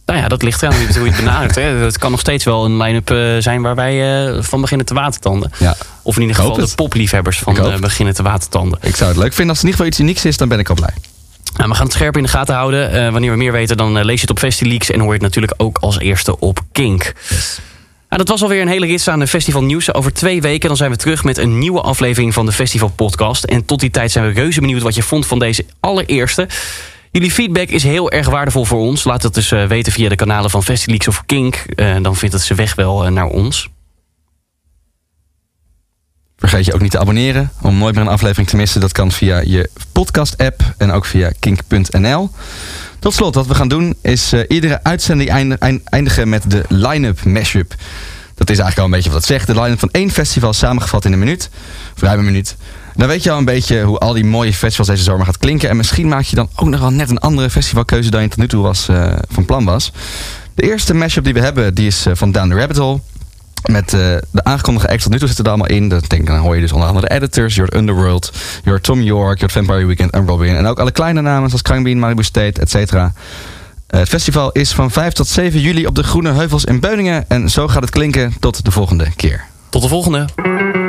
Nou ja, dat ligt eraan hoe je het- hoe je het benadert. Hè. Het kan nog steeds wel een line-up eh, zijn waar wij eh, van beginnen te watertanden. Ja. Of in ieder geval de popliefhebbers van eh, beginnen te watertanden. Ik zou het leuk vinden als het in ieder geval iets unieks is. Dan ben ik al blij. Nou, we gaan het scherp in de gaten houden. Wanneer we meer weten, dan lees je het op FestiLeaks... en hoor je het natuurlijk ook als eerste op Kink. Nou, dat was alweer een hele rits aan de Festival Nieuws. Over twee weken dan zijn we terug met een nieuwe aflevering van de Festival Podcast. En tot die tijd zijn we reuze benieuwd wat je vond van deze allereerste. Jullie feedback is heel erg waardevol voor ons. Laat het dus eh, weten via de kanalen van FestiLeaks of Kink. Eh, dan vindt het ze weg wel eh, naar ons. Vergeet je ook niet te abonneren om nooit meer een aflevering te missen. Dat kan via je podcast-app en ook via kink.nl. Tot slot, wat we gaan doen is iedere uitzending eind- eind- eindigen met de line-up mashup. Dat is eigenlijk al een beetje wat het zegt. De line-up van één festival samengevat in een minuut. Of een minuut. Dan weet je al een beetje hoe al die mooie festivals deze zomer gaat klinken. En misschien maak je dan ook nog wel net een andere festivalkeuze dan je tot nu toe was, eh, van plan was. De eerste mashup die we hebben, die is eh, van Down the Rabbit Hole. Met eh, de aangekondigde acts tot nu toe zitten er allemaal in. Dat denk, dan hoor je dus onder andere de editors. Hoort Underworld, hoort Tom York, hoort Vampire Weekend en Robin. En ook alle kleine namen zoals Krangbean, Malibu State, et cetera. Eh, het festival is van 5 tot 7 juli op de Groene Heuvels in Beuningen. En zo gaat het klinken tot de volgende keer. Tot de volgende.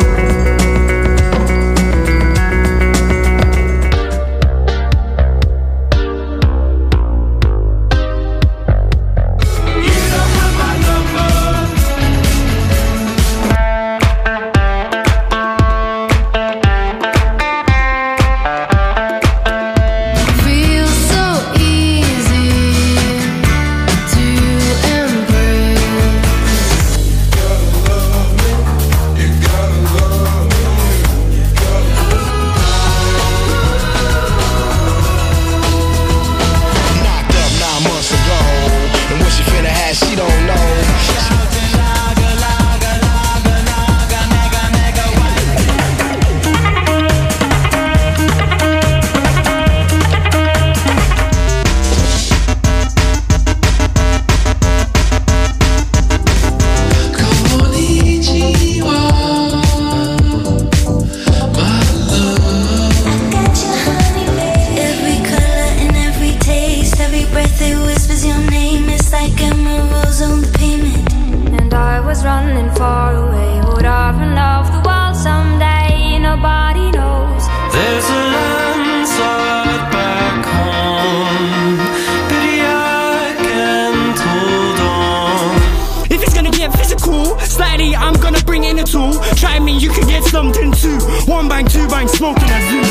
You could in two. One bang, two bang, smoking a zoo.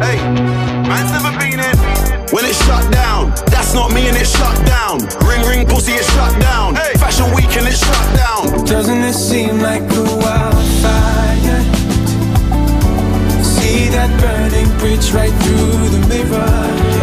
Hey, man's never been in. When it's shut down, that's not me and it's shut down. Ring ring pussy, it's shut down. Hey, fashion week and it's shut down. Doesn't it seem like a wildfire? See that burning bridge right through the mirror.